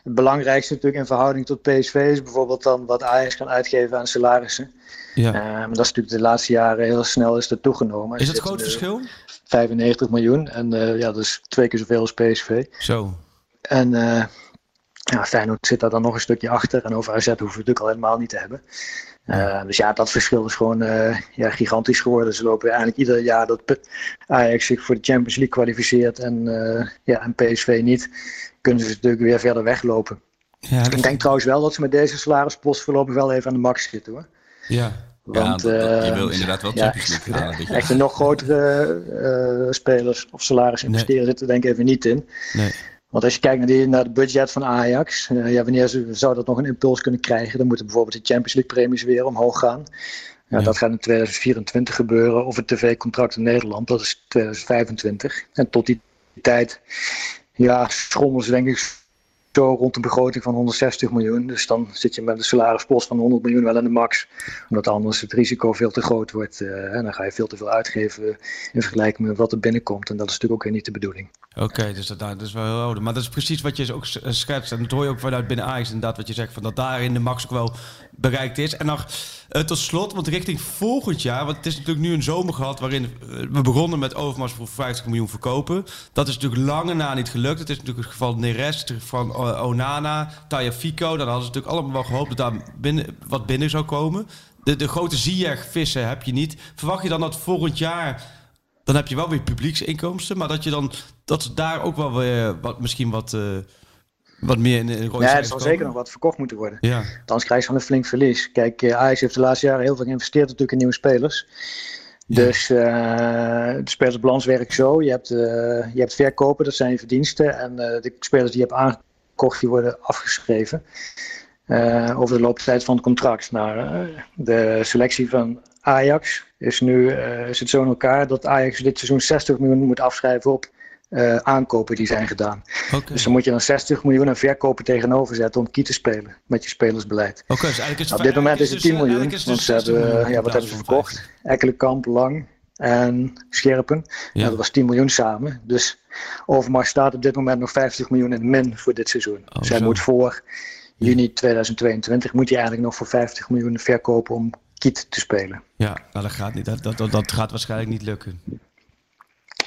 Het belangrijkste natuurlijk in verhouding tot PSV is bijvoorbeeld dan wat Ajax kan uitgeven aan salarissen. Ja. Eh, maar dat is natuurlijk de laatste jaren heel snel is dat toegenomen. Is dat het groot verschil? 95 miljoen. En eh, ja, dat is twee keer zoveel als PSV. Zo. En eh ja, Feyenoord zit daar dan nog een stukje achter. En over AZ hoeven we het natuurlijk al helemaal niet te hebben. Eh, dus ja, dat verschil is gewoon eh, ja, gigantisch geworden. Ze lopen eigenlijk ieder jaar dat Ajax zich voor de Champions League kwalificeert en, eh, ja, en PSV niet, kunnen ze natuurlijk weer verder weglopen. Ja, Ik denk trouwens wel dat ze met deze salarispost voorlopig wel even aan de max zitten hoor. ja. Want ja, dat- dat- je wil inderdaad wel Champions League halen. [LAUGHS] Echt de nog grotere eh, spelers of salaris investeren zitten er denk ik even niet in. Nee. Want als je kijkt naar, die, naar het budget van Ajax, eh, ja, wanneer ze, zou dat nog een impuls kunnen krijgen? Dan moeten bijvoorbeeld de Champions League premies weer omhoog gaan. Ja, Ja. Dat gaat in 2024 gebeuren. Of het tv-contract in Nederland, dat is 2025. En tot die tijd ja, schommelen ze denk ik zo rond een begroting van 160 miljoen. Dus dan zit je met een salarispost van 100 miljoen wel in de max. Omdat anders het risico veel te groot wordt. eh, en dan ga je veel te veel uitgeven in vergelijking met wat er binnenkomt. En dat is natuurlijk ook niet de bedoeling. Oké, dus dat, dat is wel heel ouder. Maar dat is precies wat je ook eh, schetst. En dat hoor je ook vanuit binnen Ajax inderdaad wat je zegt. Van dat daarin de max ook wel bereikt is. En nog eh, tot slot, want richting volgend jaar... Want het is natuurlijk nu een zomer gehad waarin we begonnen met Overmars voor 50 miljoen verkopen. Dat is natuurlijk lange na niet gelukt. Het is natuurlijk het geval Neres, van eh, Onana, Taya Fico. Dan hadden ze natuurlijk allemaal wel gehoopt dat daar binnen, wat binnen zou komen. De, de grote Ziyech-vissen heb je niet. Verwacht je dan dat volgend jaar dan heb je wel weer publieksinkomsten, maar dat je dan dat ze daar ook wel weer wat misschien wat, eh, wat meer in, in Ja, er zal zeker nog wat verkocht moeten worden. Ja, Anders krijg je van een flink verlies. Kijk, eh, Ajax heeft de laatste jaren heel veel geïnvesteerd natuurlijk in nieuwe spelers. Dus de spelersbalans werkt zo. Je hebt, je hebt verkopen, dat zijn je verdiensten. En de spelers die je hebt die worden afgeschreven. eh, over de looptijd van het contract. Nou, eh, de selectie van Ajax is nu eh, zit zo in elkaar dat Ajax dit seizoen 60 miljoen moet afschrijven op aankopen die zijn gedaan. Dus dan moet je dan 60 miljoen aan verkopen tegenover zetten om key te spelen met je spelersbeleid. Oké, dus eigenlijk is Op dit moment is het 10 dus, miljoen, is want dus ze 60 hebben, ja, wat hebben ze verkocht? Ekkelenkamp, Lang en Scherpen. Ja. Dat was 10 miljoen samen. Dus Overmars staat op dit moment nog 50 miljoen in min voor dit seizoen. Oh, Zij zo. moet voor juni 2022 moet hij eigenlijk nog voor 50 miljoen verkopen om Kiet te spelen. Ja, nou dat gaat niet. Dat, dat, dat, dat gaat waarschijnlijk niet lukken.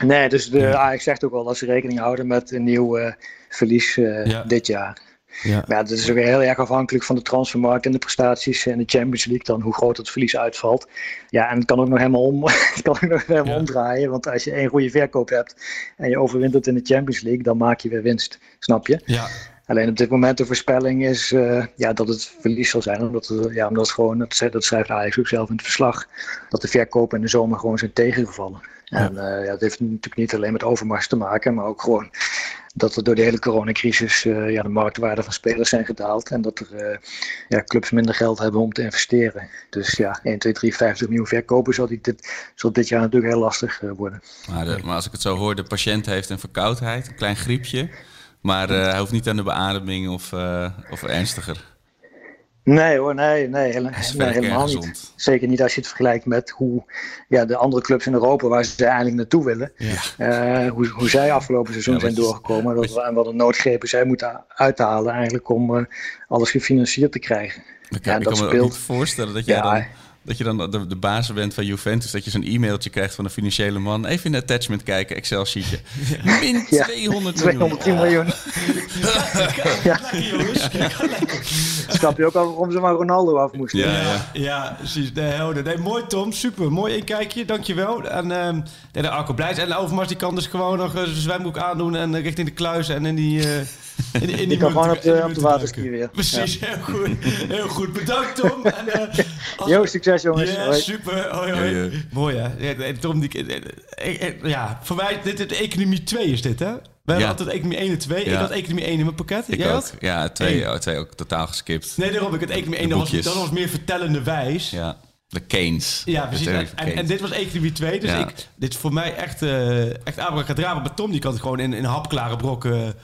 Nee, dus de Ja. Ajax zegt ook al dat ze rekening houden met een nieuw eh, verlies eh, Ja. dit jaar. Ja, Maar ja, dat is ook heel erg afhankelijk van de transfermarkt en de prestaties in de Champions League. Dan hoe groot het verlies uitvalt. Ja, en het kan ook nog helemaal, om, [LAUGHS] het kan ook nog helemaal Ja. omdraaien. Want als je één goede verkoop hebt en je overwintert in de Champions League, dan maak je weer winst. Snap je? ja, Alleen op dit moment de voorspelling is eh, ja, dat het verlies zal zijn. Omdat, het, ja, omdat het gewoon, dat, dat schrijft Ajax ook zelf in het verslag, dat de verkopen in de zomer gewoon zijn tegengevallen. En eh, ja, dat heeft natuurlijk niet alleen met overmars te maken, maar ook gewoon dat er door de hele coronacrisis eh, ja, de marktwaarde van spelers zijn gedaald. En dat er eh, ja, clubs minder geld hebben om te investeren. Dus ja, 1, 2, 3, 50 miljoen verkopen zal, dit, zal dit jaar natuurlijk heel lastig eh, worden. Maar, maar als ik het zo hoor, de patiënt heeft een verkoudheid, een klein griepje. Maar hij hoeft niet aan de beademing of, of ernstiger. Nee hoor, nee, nee, hele- helemaal niet. Zeker niet als je het vergelijkt met hoe ja, de andere clubs in Europa waar ze eigenlijk naartoe willen. eh, hoe, hoe zij afgelopen seizoen Ja, zijn doorgekomen. Dat, en wat een noodgrepen zij moeten uithalen eigenlijk om eh, alles gefinancierd te krijgen. Ik kan, Ja, ik dat kan me ook niet voorstellen dat jij Ja. dan... Dat je dan de, de baas bent van Juventus, dat je zo'n e-mailtje krijgt van een financiële man. Even in de attachment kijken, Excel-sheetje. [LAUGHS] Min Ja, 200 miljoen. 210 miljoen. [LAUGHS] ja. Snap je ook al waarom ze maar Ronaldo af moesten? Ja, Ja, precies. Nee, helder. Nee, mooi Tom, super. Mooi inkijkje, dankjewel. En ehm de Arco blij is. En Overmars die kan dus gewoon nog zijn zwembroek aandoen en eh, richting de kluis en in die... eh in, in Die kan gewoon op de, op de waterski weer. Precies, heel goed. Heel goed. Bedankt Tom. [LAUGHS] En, eh, als- Jo, succes jongens. Ja, Hoi. super. Hoi, hoi. Ja, ja. Mooi hè. Ja, Tom, die, eh, eh, ja, voor mij, dit is economie 2 is dit hè? We hebben Ja. altijd economie 1 en 2. Ik had economie 1 in mijn pakket. Ik Jij ook. had? Ja, twee, Eén. oh, twee ook totaal geskipt. Nee, daarom. Ik had economie 1. De Dat was, dat was meer vertellende wijs. Ja, de Keynes. Ja, precies. En, en, Keynes. en dit was economie 2. Dus Ja. ik, dit is voor mij echt, eh echt abracadabra. Maar Tom die kan het gewoon in, in hapklare brokken...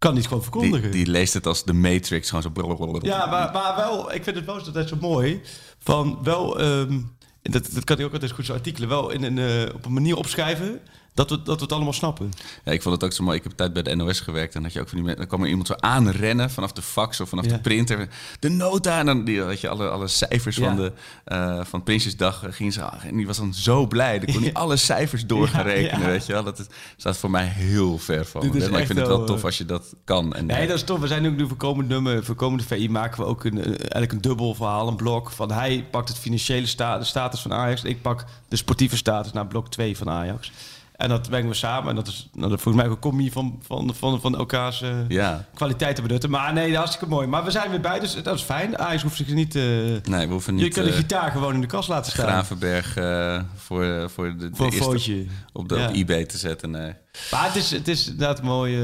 kan niet gewoon verkondigen. die, die leest het als de Matrix, gewoon zo... blablabla. Ja, maar, maar wel, ik vind het wel altijd zo mooi. Van wel, ehm, dat, dat kan ik ook altijd goed zo artikelen, wel in een, eh, op een manier opschrijven dat we, dat we het allemaal snappen. Ja, ik vond het ook zo mooi. Ik heb tijd bij de NOS gewerkt. En had je ook van die, dan kwam er iemand zo aanrennen vanaf de fax of vanaf Ja. de printer. De nota. En dan die, had je alle, alle cijfers Ja. van, de, eh, van Prinsjesdag. eh, Ging ze, en die was dan zo blij. Dan kon hij [LAUGHS] alle cijfers door gaan rekenen. Weet je wel? Dat is, staat voor mij heel ver van. Dit is. Maar ik vind het wel tof eh, als je dat kan. En, Nee, dat is tof. We zijn ook nu voor komend nummer, voor komende VI maken we ook een, eigenlijk een dubbel verhaal, een blok. Van hij pakt het financiële sta de status van Ajax. Ik pak de sportieve status naar blok 2 van Ajax. En dat brengen we samen. En dat is nou, dat volgens mij ook een commie van, van, van, van elkaars eh, ja. kwaliteiten benutten. Maar nee, hartstikke mooi. Maar we zijn weer bij, dus dat is fijn. Ajax hoeft zich niet... eh, Nee, we hoeven je niet kunt de eh, gitaar gewoon in de kast laten staan. Gravenberg voor, voor de, de Voor eerste footje. op, de, Ja. op eBay te zetten. Nee. Maar het is, het is inderdaad mooi.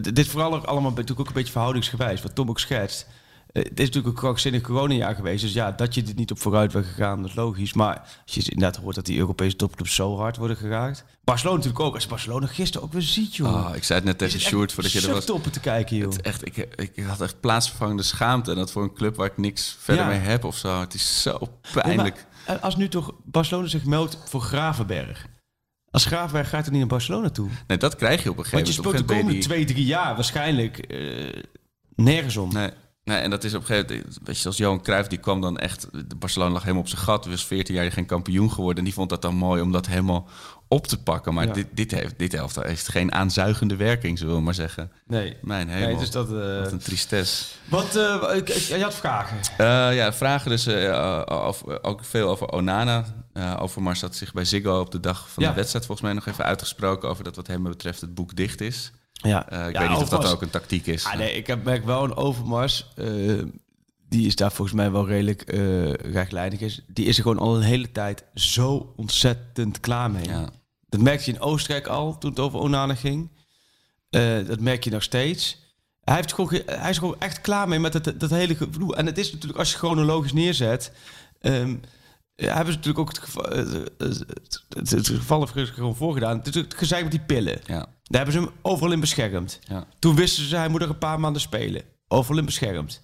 dit is vooral ook allemaal natuurlijk ook een beetje verhoudingsgewijs, wat Tom ook schetst. Eh, het is natuurlijk een krankzinnig coronajaar geweest. Dus ja, dat je dit niet op vooruit bent gegaan, dat is logisch. Maar als je inderdaad hoort dat die Europese topclubs zo hard worden geraakt. Barcelona natuurlijk ook. Als Barcelona gisteren ook weer ziet, joh. Oh, ik zei het net tegen Sjoerd voordat je er was. toppen te kijken, joh. Het echt, ik, ik had echt plaatsvervangende schaamte. En dat voor een club waar ik niks verder Ja. mee heb of zo. Het is zo pijnlijk. maar, eh, als nu toch Barcelona zich meldt voor Gravenberg. Als Gravenberg gaat er niet naar Barcelona toe. Nee, dat krijg je op een gegeven Want je moment. speelt de komende moment twee, drie jaar waarschijnlijk eh, nergens om. die- Nee. Nee, en dat is op een gegeven moment, weet je, zoals Johan Cruijff, die kwam dan echt, de Barcelona lag helemaal op zijn gat. Was 14 jaar geen kampioen geworden. En die vond dat dan mooi om dat helemaal op te pakken. Maar Ja. dit, dit, heeft, dit elftal heeft geen aanzuigende werking, zullen we maar zeggen. Nee. Mijn hemel. Nee, dus dat... eh, Wat een tristesse. Wat, eh, ik- ik- je had vragen. Eh, ja, vragen dus over- ook veel over Onana. Overmars had zich bij Ziggo op de dag van Ja. de wedstrijd volgens mij nog even uitgesproken over dat wat hem betreft het boek dicht is. Ja, Eh, ik Ja, weet niet of dat ook een tactiek is. Ah, nee, ik heb, merk wel een Overmars. eh, die is daar volgens mij wel redelijk eh rechtlijnig. Is. Die is er gewoon al een hele tijd zo ontzettend klaar mee. Ja. Dat merkte je in Oostenrijk al toen het over Onana ging. Dat merk je nog steeds. Hij, heeft gewoon, ge- hij is gewoon echt klaar mee met dat, dat hele gevoel. En het is natuurlijk, als je chronologisch neerzet... ehm, ja, hebben ze natuurlijk ook het geval, eh, het, het, het geval gewoon voorgedaan. Het is het gezeik met die pillen. Ja, Daar hebben ze hem overal in beschermd. ja. Toen wisten ze, hij moet er een paar maanden spelen. Overal in beschermd.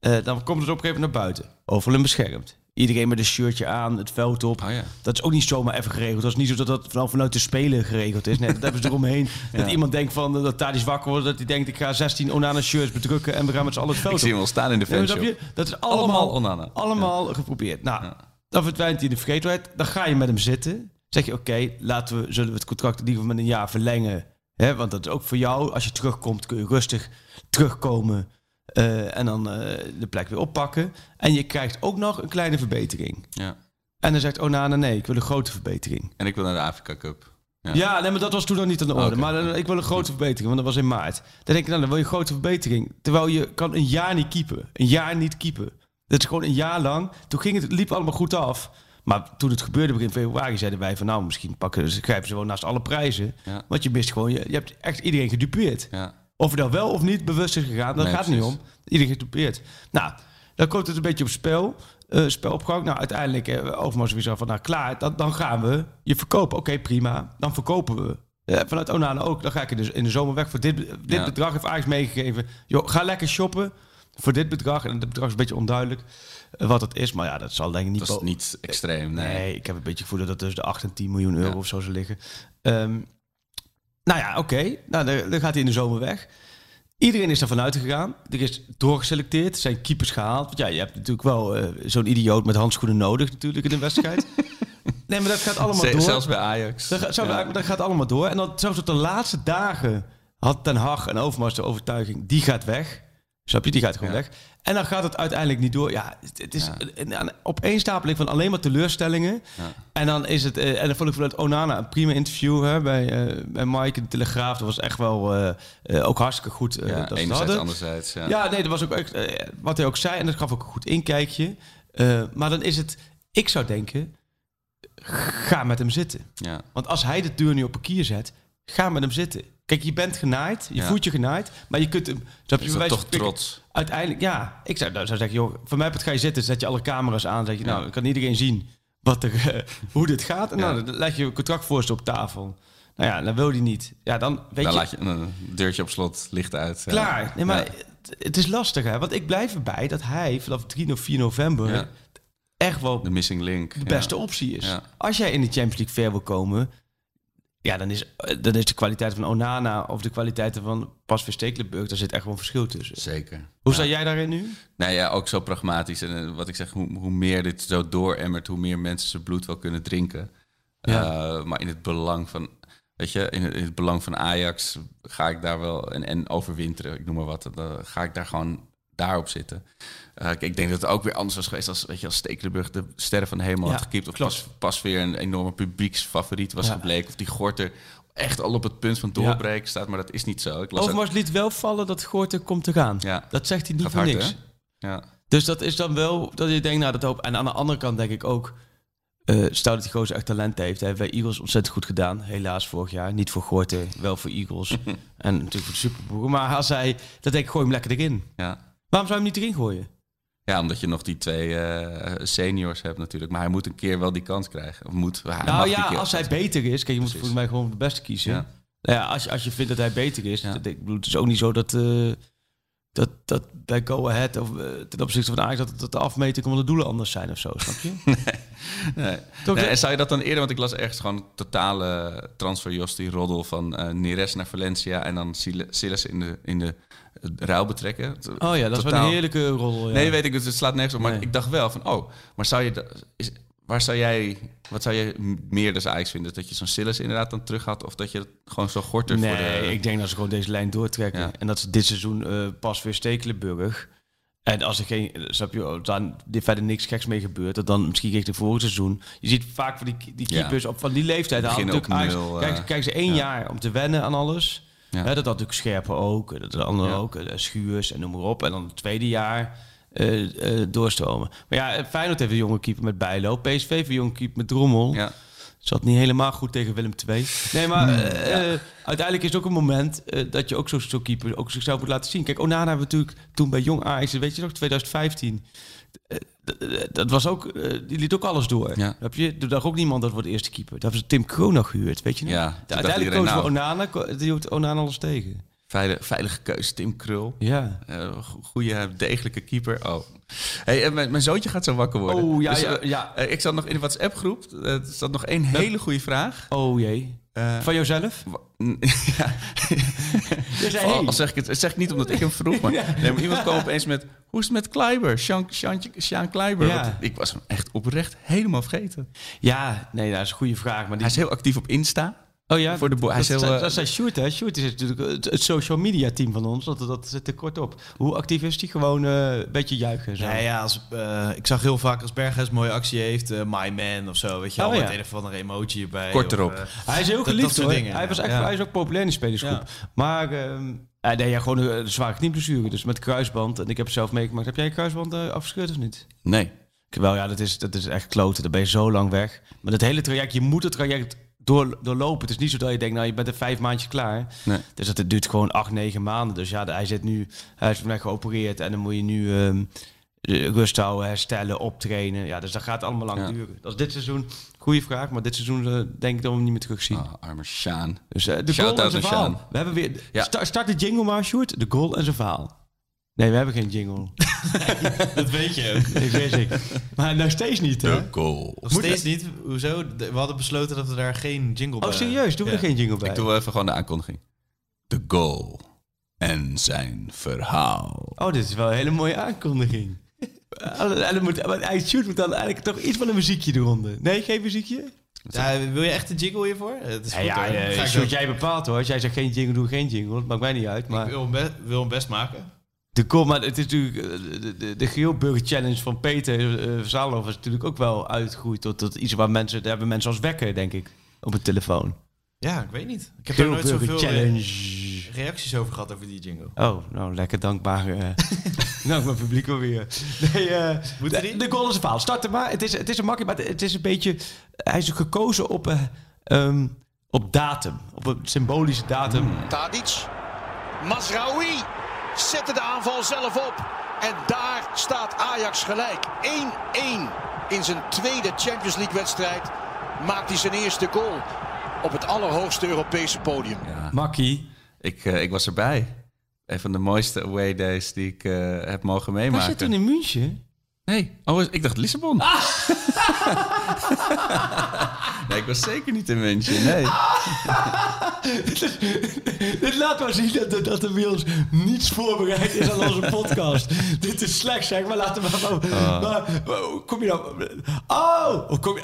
Eh, dan komt het op een gegeven moment naar buiten. Overal in beschermd. Iedereen met een shirtje aan, het veld op. Oh ja. Dat is ook niet zomaar even geregeld. Dat is niet zo dat dat vanaf vanuit de spelen geregeld is. Nee, dat hebben ze [LAUGHS] eromheen. Dat iemand denkt van, eh, dat Thadis wakker wordt. Dat hij denkt, ik ga 16 Onana shirts bedrukken en we gaan met z'n allen het veld Ik zie op. hem al staan in de fanshop. Dat is Allemaal allemaal, Onana. allemaal geprobeerd. Nou, dan verdwijnt hij in de vergetelheid. Dan ga je met hem zitten. Zeg je, oké, laten we, zullen we het contract in ieder geval met een jaar verlengen. Hè, want dat is ook voor jou. Als je terugkomt, kun je rustig terugkomen. eh, en dan eh, de plek weer oppakken. En je krijgt ook nog een kleine verbetering. Ja. En dan zegt Onana, nee, ik wil een grote verbetering. En ik wil naar de Afrika Cup. Ja. Ja, nee, maar dat was toen nog niet aan de orde. Maar dan, ik wil een grote verbetering, want dat was in maart. Dan denk ik, nou, dan wil je een grote verbetering. Terwijl je kan een jaar niet keepen. Een jaar niet keepen. Dat is gewoon een jaar lang. Toen ging het, het liep allemaal goed af. Maar toen het gebeurde begin februari, zeiden wij van... nou, misschien pakken, ze- grijpen ze gewoon naast alle prijzen. Ja. Want je mist gewoon... Je, je hebt echt iedereen gedupeerd. Ja. Of het nou wel of niet bewust is gegaan, dat Nee, gaat niet om. Iedereen gedupeerd. Nou, dan komt het een beetje op spel. eh spelopgang. Nou, uiteindelijk eh, Overmars weer zo van, nou klaar, dan, dan gaan we je verkopen. Oké, prima. Dan verkopen we. Vanuit Onana ook. Dan ga ik in de, in de zomer weg voor dit, dit Ja. bedrag. Heeft Ajax meegegeven. Joh, ga lekker shoppen. Voor dit bedrag, en het bedrag is een beetje onduidelijk eh, wat het is, maar ja, dat zal denk ik niet... Dat is niet extreem, nee. Nee, ik heb een beetje gevoel dat het tussen de 8 en 10 miljoen euro Ja. of zo zou liggen. Ehm, nou ja, oké. Nou, dan, dan gaat hij in de zomer weg. Iedereen is ervan uitgegaan. Er is doorgeselecteerd. Er zijn keepers gehaald. Want ja, je hebt natuurlijk wel eh, zo'n idioot met handschoenen nodig natuurlijk in een wedstrijd. [LAUGHS] nee, maar dat gaat allemaal Z- door. Zelfs bij Ajax. Dat, gaat- zo, Ja. dat gaat allemaal door. En dan zelfs op de laatste dagen had Ten Hag en Overmars de overtuiging, die gaat weg. Snap je? Die gaat gewoon Ja. weg. En dan gaat het uiteindelijk niet door. Ja, het, is Ja. een, een opeenstapeling van alleen maar teleurstellingen. Ja. En dan is het... eh, en dan vond ik vanuit Onana een prima interview hè, bij, eh, bij Mike de Telegraaf. Dat was echt wel eh, ook hartstikke goed Ja, dat enerzijds, hadden. anderzijds. Ja. Nee, dat was ook echt, wat hij ook zei. En dat gaf ook een goed inkijkje. Maar dan is het... Ik zou denken, ga met hem zitten. Ja. Want als hij de deur nu op een kier zet, ga met hem zitten. Kijk, je bent genaaid, je Ja. voelt je genaaid, maar je kunt hem... Is dat wijze toch spreken, trots? Uiteindelijk, ja. Ik zou, nou, zou zeggen, joh, voor mij ga je zitten, zet je alle camera's aan, zeg je, nou, dan kan iedereen zien wat er, eh, [LAUGHS] hoe dit gaat. En nou, dan leg je een contractvoorstel op tafel. Nou ja, dan wil hij niet. Ja, dan weet Dan je... laat je een deurtje op slot, licht uit. ja. Klaar. Nee, maar Ja. het, het is lastig, hè. Want ik blijf erbij dat hij vanaf 3 of 4 november Ja. echt wel De missing link. de beste optie is. Als jij in de Champions League ver wil komen, ja, dan is, dan is de kwaliteit van Onana of de kwaliteiten van Pasveer Stekelenburg, daar zit echt wel een verschil tussen. Zeker. Hoe Ja. sta jij daarin nu? Nou ja, ook zo pragmatisch. En eh, wat ik zeg, hoe, hoe meer dit zo dooremmert, hoe meer mensen zijn bloed wel kunnen drinken. Ja. Eh, maar in het belang van, weet je, in het, in het belang van Ajax ga ik daar wel, en, en overwinteren, ik noem maar wat, dan ga ik daar gewoon daarop zitten. Eh, ik denk dat het ook weer anders was geweest als, weet je, als Stekelenburg de sterren van de hemel Ja, had gekiept. Of pas, pas weer een enorme publieksfavoriet was Ja. gebleken. Of die Gorter echt al op het punt van doorbreken staat, maar dat is niet zo. Ik las ook- Overmars liet wel vallen dat Gorten komt te gaan. Dat zegt hij niet Gaat voor hard, niks. Dus dat is dan wel dat je denkt, nou dat hoop. En aan de andere kant denk ik ook, eh stel dat die gozer echt talent heeft. Hij heeft bij Eagles ontzettend goed gedaan. Helaas vorig jaar. Niet voor Gorten, wel voor Eagles. [LAUGHS] en natuurlijk voor de Superboeren. Maar als hij, dat denk ik, gooi hem lekker erin. ja. Waarom zou je hem niet erin gooien? Ja, omdat je nog die twee eh, seniors hebt natuurlijk. Maar hij moet een keer wel die kans krijgen. Of moet, hij nou ja, als hij beter is. Kijk, je moet volgens mij gewoon de beste kiezen. Ja. Nou ja, als, je, als je vindt dat hij beter is. Ja. dat- ik bedoel, het is ook niet zo dat, eh, dat, dat bij Go Ahead of eh, ten opzichte van Ajax... Dat, dat de afmeting van de doelen anders zijn of zo, snap je? [LAUGHS] Nee. Toch, Nee, hè? en zou je dat dan eerder, want ik las ergens gewoon totale transfer die roddel van Neres naar Valencia en dan Sil- Silas in de, in de ruil betrekken. Oh ja, dat is wel Totaal- een heerlijke. Ja. Nee, weet ik, dus het slaat nergens op. Maar Nee. ik dacht wel van, oh, maar zou je, is, waar zou jij, wat zou m- meer dus Ajax vinden? Dat je zo'n Silas inderdaad dan terug had of dat je het gewoon zo gorter Nee, voor de... ik denk dat ze gewoon deze lijn doortrekken. Ja. En dat ze dit seizoen eh, pas weer Stekelenburg. En als er geen, snap je, dan er verder niks geks mee gebeurt, dat dan misschien richting vorig seizoen. Je ziet vaak van die, die Ja. keepers op van die leeftijd. Ajax- nul, eh, kijk, kijk ze één ja. jaar om te wennen aan alles. Ja. Dat had natuurlijk Scherpen ook, dat de anderen ook, eh, Schuurs en noem maar op. En dan het tweede jaar eh, eh, doorstromen. Maar ja, Feyenoord heeft een jonge keeper met Bijlo. PSV heeft een jonge keeper met Drommel. Ja. Zat niet helemaal goed tegen Willem II. Nee, maar eh, uiteindelijk is het ook een moment dat je ook zo'n zo keeper ook zichzelf moet laten zien. Kijk, Onana hebben we natuurlijk toen bij Jong Ajax, weet je nog, 2015. Eh, dat was ook, eh, die liet ook alles door. Ja. Heb je, er dacht ook niemand dat wordt de eerste keeper. Hebben ze Tim Kroon nog gehuurd, weet je nog? Ja, dacht uiteindelijk we nou. Onana, die hield Onana alles tegen. Veilige, veilige keuze, Tim Krul. Ja. Eh, go- goede, degelijke keeper. Oh. Hey, mijn, mijn zoontje gaat zo wakker worden. Oh, ja, Dus, ja, ja. ik zat nog in de WhatsApp-groep. Er zat nog één hele goede vraag. Oh jee. Eh, Van jouzelf? [LAUGHS] ja. Je zei, Al, hey. al zeg ik het, zeg ik niet omdat ik hem vroeg, maar, [LAUGHS] nee, maar iemand kwam opeens met... Hoe is het met Kleiber? Sean, Kleiber? Ja. Ik was hem echt oprecht helemaal vergeten. Ja, nee, dat is een goede vraag. Maar die... Hij is heel actief op Insta. Oh ja, Voor de bo- hij dat, is heel, dat, eh, dat is Sjoerd, hè? Sjoerd is natuurlijk het, het social media team van ons. Dat, dat zit er kort op. Hoe actief is die? Gewoon eh, een beetje juichen. Zo. Nee, ja, als, eh, ik zag heel vaak als Berghuis een mooie actie heeft, My Man of zo, weet je wel, Oh, ja. met een of andere emoji erbij. Kort of, erop. Hij is heel dat- geliefd dat hoor. dingen, hij, ja. was echt, Ja. hij is ook populair in de spelersgroep. Maar ehm, ja, nee, ja, gewoon een, een zware knieblessure. Dus met kruisband. En ik heb het zelf meegemaakt. Heb jij een kruisband eh, afgescheurd of niet? Nee. Wel ja, dat is, dat is echt kloten. Dan ben je zo lang weg. Maar dat hele traject, je moet het traject door, doorlopen. Het is niet zo dat je denkt, nou je bent er vijf maandjes klaar. Nee. Dus dat het duurt gewoon acht, negen maanden. Dus ja, hij zit nu, hij is vandaag geopereerd en dan moet je nu eh, rust houden, herstellen, optrainen. Ja, dus dat gaat allemaal lang Ja. duren. Dat is dit seizoen, goede vraag, maar dit seizoen eh, denk ik dat we hem niet meer terugzien. Oh, arme Sjaan. Dus eh, de goal Shout-out en zijn. We hebben weer, Ja. start de jingle maar, Sjoerd. De goal en zijn verhaal. Nee, we hebben geen jingle. [LAUGHS] Dat weet je ook. Nee, weet ik. Maar nog steeds niet, hè? De goal. Nog steeds niet. Hoezo? We hadden besloten dat we daar geen jingle bij Oh, serieus? Doen we Ja. er geen jingle bij? Ik doe wel even gewoon de aankondiging. De goal. En zijn verhaal. Oh, dit is wel een hele mooie aankondiging. [LAUGHS] En dan moet, maar shoot moet dan eigenlijk toch iets van een muziekje eronder. Nee, geen muziekje? Ja, wil je echt een jingle hiervoor? Het is Ja, goed, ja, ja ik jij bepaalt hoor. Als jij zegt geen jingle, doe ik geen jingle. Dat maakt mij niet uit. Ik Maar wil hem, best, wil hem best maken. De goal, maar het is natuurlijk eh, de, de, de Geelburger Challenge van Peter uh, Zalov is natuurlijk ook wel uitgegroeid tot, tot iets waar mensen, daar hebben mensen als wekker, denk ik, op een telefoon. Ja, ik weet niet. Ik heb daar nooit zoveel re- Challenge. reacties over gehad over die jingle. Oh, nou lekker dankbaar. eh [LAUGHS] nou, mijn publiek alweer. Nee, eh, Moeten de, die? de goal is een verhaal. Start er maar. Het is, het is een makkelijk, maar het is een beetje... Hij is gekozen op, eh, ehm, op datum. Op een symbolische datum. Tadic. Masraoui zette de aanval zelf op. En daar staat Ajax gelijk. 1-1 in zijn tweede Champions League wedstrijd. Maakt hij zijn eerste goal op het allerhoogste Europese podium. Ja. Makkie. Ik, eh, ik was erbij. Een van de mooiste away days die ik eh, heb mogen Was meemaken. je toen in München? Nee, oh, ik dacht Lissabon. [LAUGHS] nee, ik was zeker niet in München. Nee. [LAUGHS] Dit laat maar zien dat, dat er bij ons niets voorbereid is aan onze podcast. [LAUGHS] Dit is slecht zeg, maar laten we maar... Ah. maar kom je nou... Oh! Kom je...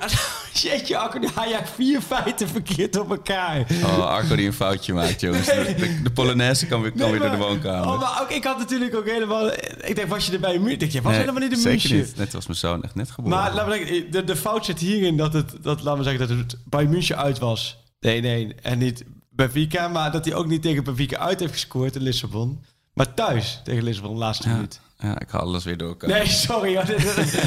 Jeetje, Akko, die haal vier feiten verkeerd op elkaar. Oh, Arco die een foutje maakt, jongens. De, de, de Polonaise kan weer, kan Nee, weer door de woonkamer. Oh, maar ook, ik had natuurlijk ook helemaal... Ik denk, was je erbij in München? Ik denk, je was Nee, helemaal niet zeker München. Niet. Net was mijn zoon echt net geboren. Maar laten we zeggen, de, de fout zit hierin dat het, dat, laten we zeggen, dat het bij München uit was. Nee, nee. En niet Benfica, maar dat hij ook niet tegen Benfica uit heeft gescoord in Lissabon. Maar thuis tegen Lissabon, laatste ja, minuut. Ja, ik haal alles weer door elkaar. Nee, sorry. hoor. [LAUGHS]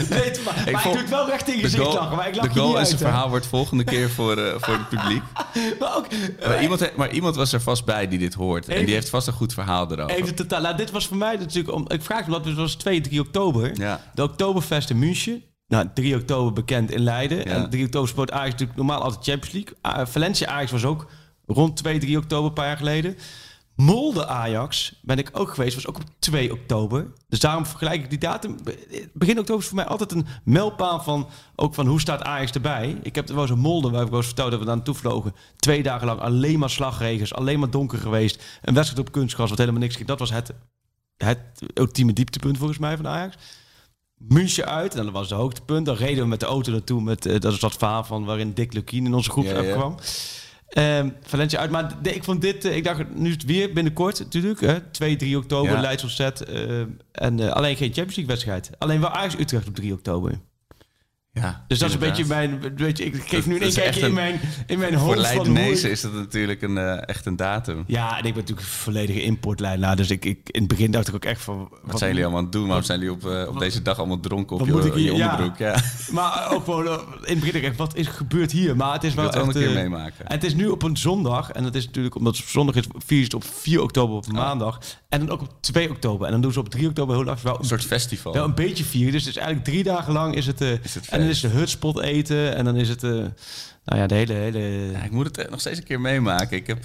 Nee, maar maar ik, doe het wel recht in je gezicht lachen, maar ik lach de goal niet en uit. verhaal wordt volgende keer voor, eh, voor het publiek. [LAUGHS] Maar ook, Maar iemand, he- maar iemand was er vast bij die dit hoort. En die heeft vast een goed verhaal erover. Even totaal. Nou, dit was voor mij natuurlijk... Om, ik vraag me, dat het was 2, 3 oktober. Ja. De Oktoberfest in München. Nou, 3 oktober bekend in Leiden. Ja. En 3 oktober speelt Ajax natuurlijk normaal altijd Champions League. Valencia Ajax was ook rond 2, 3 oktober een paar jaar geleden. Molde Ajax ben ik ook geweest, was ook op 2 oktober. Dus daarom vergelijk ik die datum. Begin oktober is voor mij altijd een mijlpaal van, ook van hoe staat Ajax erbij. Ik heb er wel eens een Molde, waar ik wel eens verteld dat we daar naartoe vlogen. Twee dagen lang alleen maar slagregens, alleen maar donker geweest. Een wedstrijd op kunstgras, wat helemaal niks ging. Dat was het, het ultieme dieptepunt volgens mij van Ajax. München uit, en dat was het hoogtepunt. Dan reden we met de auto naartoe. Met, eh, dat is dat verhaal van waarin Dick Lukien in onze groep Ja, ja. kwam. Ehm Valencia uit. Maar de- ik vond dit, eh, ik dacht nu is het weer binnenkort natuurlijk. Hè, 2, 3 oktober, Ja. Leids Zet. eh, en eh, alleen geen Champions League wedstrijd. Alleen wel Ajax Utrecht op 3 oktober. Ja, Dus dat is een beetje mijn... Weet je, ik geef nu een kijkje in mijn, in mijn Voor hoofd van hoe Leidenezen ik- is dat natuurlijk een, eh, echt een datum. Ja, en ik ben natuurlijk volledige importlijnaar. Dus ik, ik, in het begin dacht ik ook echt van... Wat zijn jullie allemaal aan het doen? Waarom zijn jullie op, eh, op deze dag allemaal dronken op je, moet ik hier- je onderbroek? Ja. [LAUGHS] Maar ook gewoon eh, in het begin dacht ik wat is gebeurd hier? Maar het is Ik wel wil het echt... een keer eh, meemaken. En het is nu op een zondag. En dat is natuurlijk omdat het op zondag is, vier het op 4 oktober op een maandag. En dan ook op 2 oktober. En dan doen ze op 3 oktober heel lang wel Een soort festival. wel een beetje vieren. Dus het is eigenlijk drie dagen lang is het... eh, Is het en dan is de hutspot eten. En dan is het... eh, nou ja, de hele... hele Ja, ik moet het eh, nog steeds een keer meemaken. Ik, heb,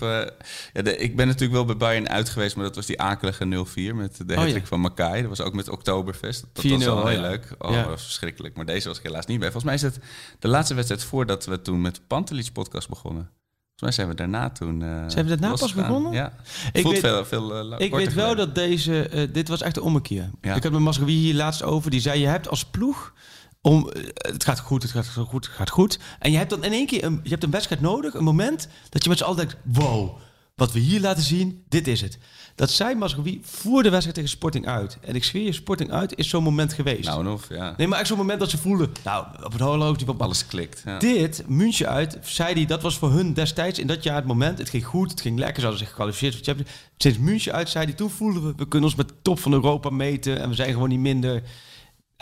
ja, de, ik ben natuurlijk wel bij Bayern uit geweest, maar dat was die akelige 0-4 met de Oh, hattrick ja. van Makai. Dat was ook met Oktoberfest. Dat 4-0, was wel heel leuk. Oh, dat was verschrikkelijk. Maar deze was ik helaas niet bij. Volgens mij is het de laatste wedstrijd voordat we toen met de podcast begonnen. Mij zijn we daarna toen... eh, Zijn we daarna pas begonnen? Ja. Ik Voelt weet- veel, veel eh, Ik weet wel geleden. dat deze... eh, dit was echt een ommekeer. Ja. Ik had met Masrowi hier laatst over. Die zei, je hebt als ploeg... Om, het gaat goed, het gaat goed, het gaat goed. En je hebt dan in één keer een, je hebt een wedstrijd nodig. Een moment dat je met z'n allen denkt... Wow, wat we hier laten zien, dit is het. Dat zei Masrowi voor de wedstrijd tegen Sporting uit. En ik zweer je, Sporting uit is zo'n moment geweest. Nou, of, ja. Nee, maar echt zo'n moment dat ze voelen... Nou, op het horloge... die Alles klikt. Ja. dit, München uit, zei hij, dat was voor hun destijds in dat jaar het moment. Het ging goed, het ging lekker, ze hadden zich gekwalificeerd voor Champions. Sinds München uit, zei hij, toen voelden we, we kunnen ons met de top van Europa meten en we zijn gewoon niet minder.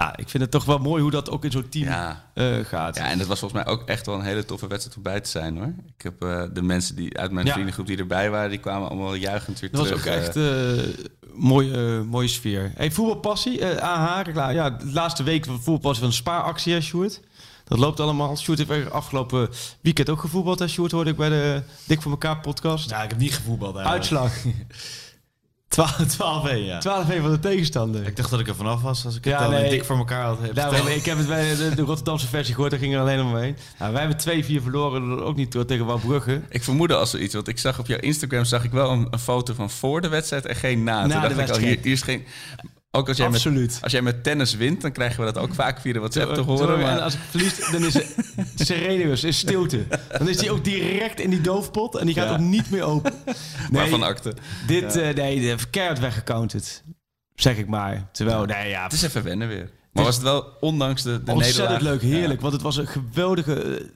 Ja, ik vind het toch wel mooi hoe dat ook in zo'n team Ja. eh, gaat. Ja, en dat was volgens mij ook echt wel een hele toffe wedstrijd om bij te zijn hoor. Ik heb eh, de mensen die uit mijn Ja. vriendengroep die erbij waren, die kwamen allemaal juichend weer dat was terug. ook eh. echt een mooie, mooie sfeer. Hey, voetbalpassie, eh AH, reclame. Ja, de laatste week van voetbalpassie van een spaaractie, hè, Sjoerd? Dat loopt allemaal. Sjoerd heeft afgelopen weekend ook gevoetbald. Hè, Sjoerd hoorde ik bij de Dik voor elkaar podcast. Nou, ik heb niet gevoetbald eigenlijk. Uitslag. [LAUGHS] 12-1, ja. 12-1 van de tegenstander. Ik dacht dat ik er vanaf was als ik het Ja, dan nee. dik voor elkaar had. Nou, ik heb het bij de, de Rotterdamse versie gehoord, daar ging er alleen omheen. Nou, wij hebben 2-4 verloren, ook niet door tegen Wouwbrugge. Ik vermoedde als zoiets, want ik zag op jouw Instagram zag ik wel een, een foto van voor de wedstrijd en geen na. Na Toen de dacht ik, oh, wedstrijd. hier, hier is geen... Ook als jij, met, als jij met tennis wint, dan krijgen we dat ook vaak via de WhatsApp te horen. En Maar als ik verlies, dan is het [LAUGHS] serenus, is stilte. Dan is die ook direct in die doofpot en die gaat Ja. ook niet meer open. [LAUGHS] waarvan akte. Dit, eh, nee, de keihard weggecounterd. Zeg ik maar. Terwijl, nee, ja, Het is even wennen weer. Maar was het wel, ondanks de, de ontzettend leuk, heerlijk. Want het was een geweldige,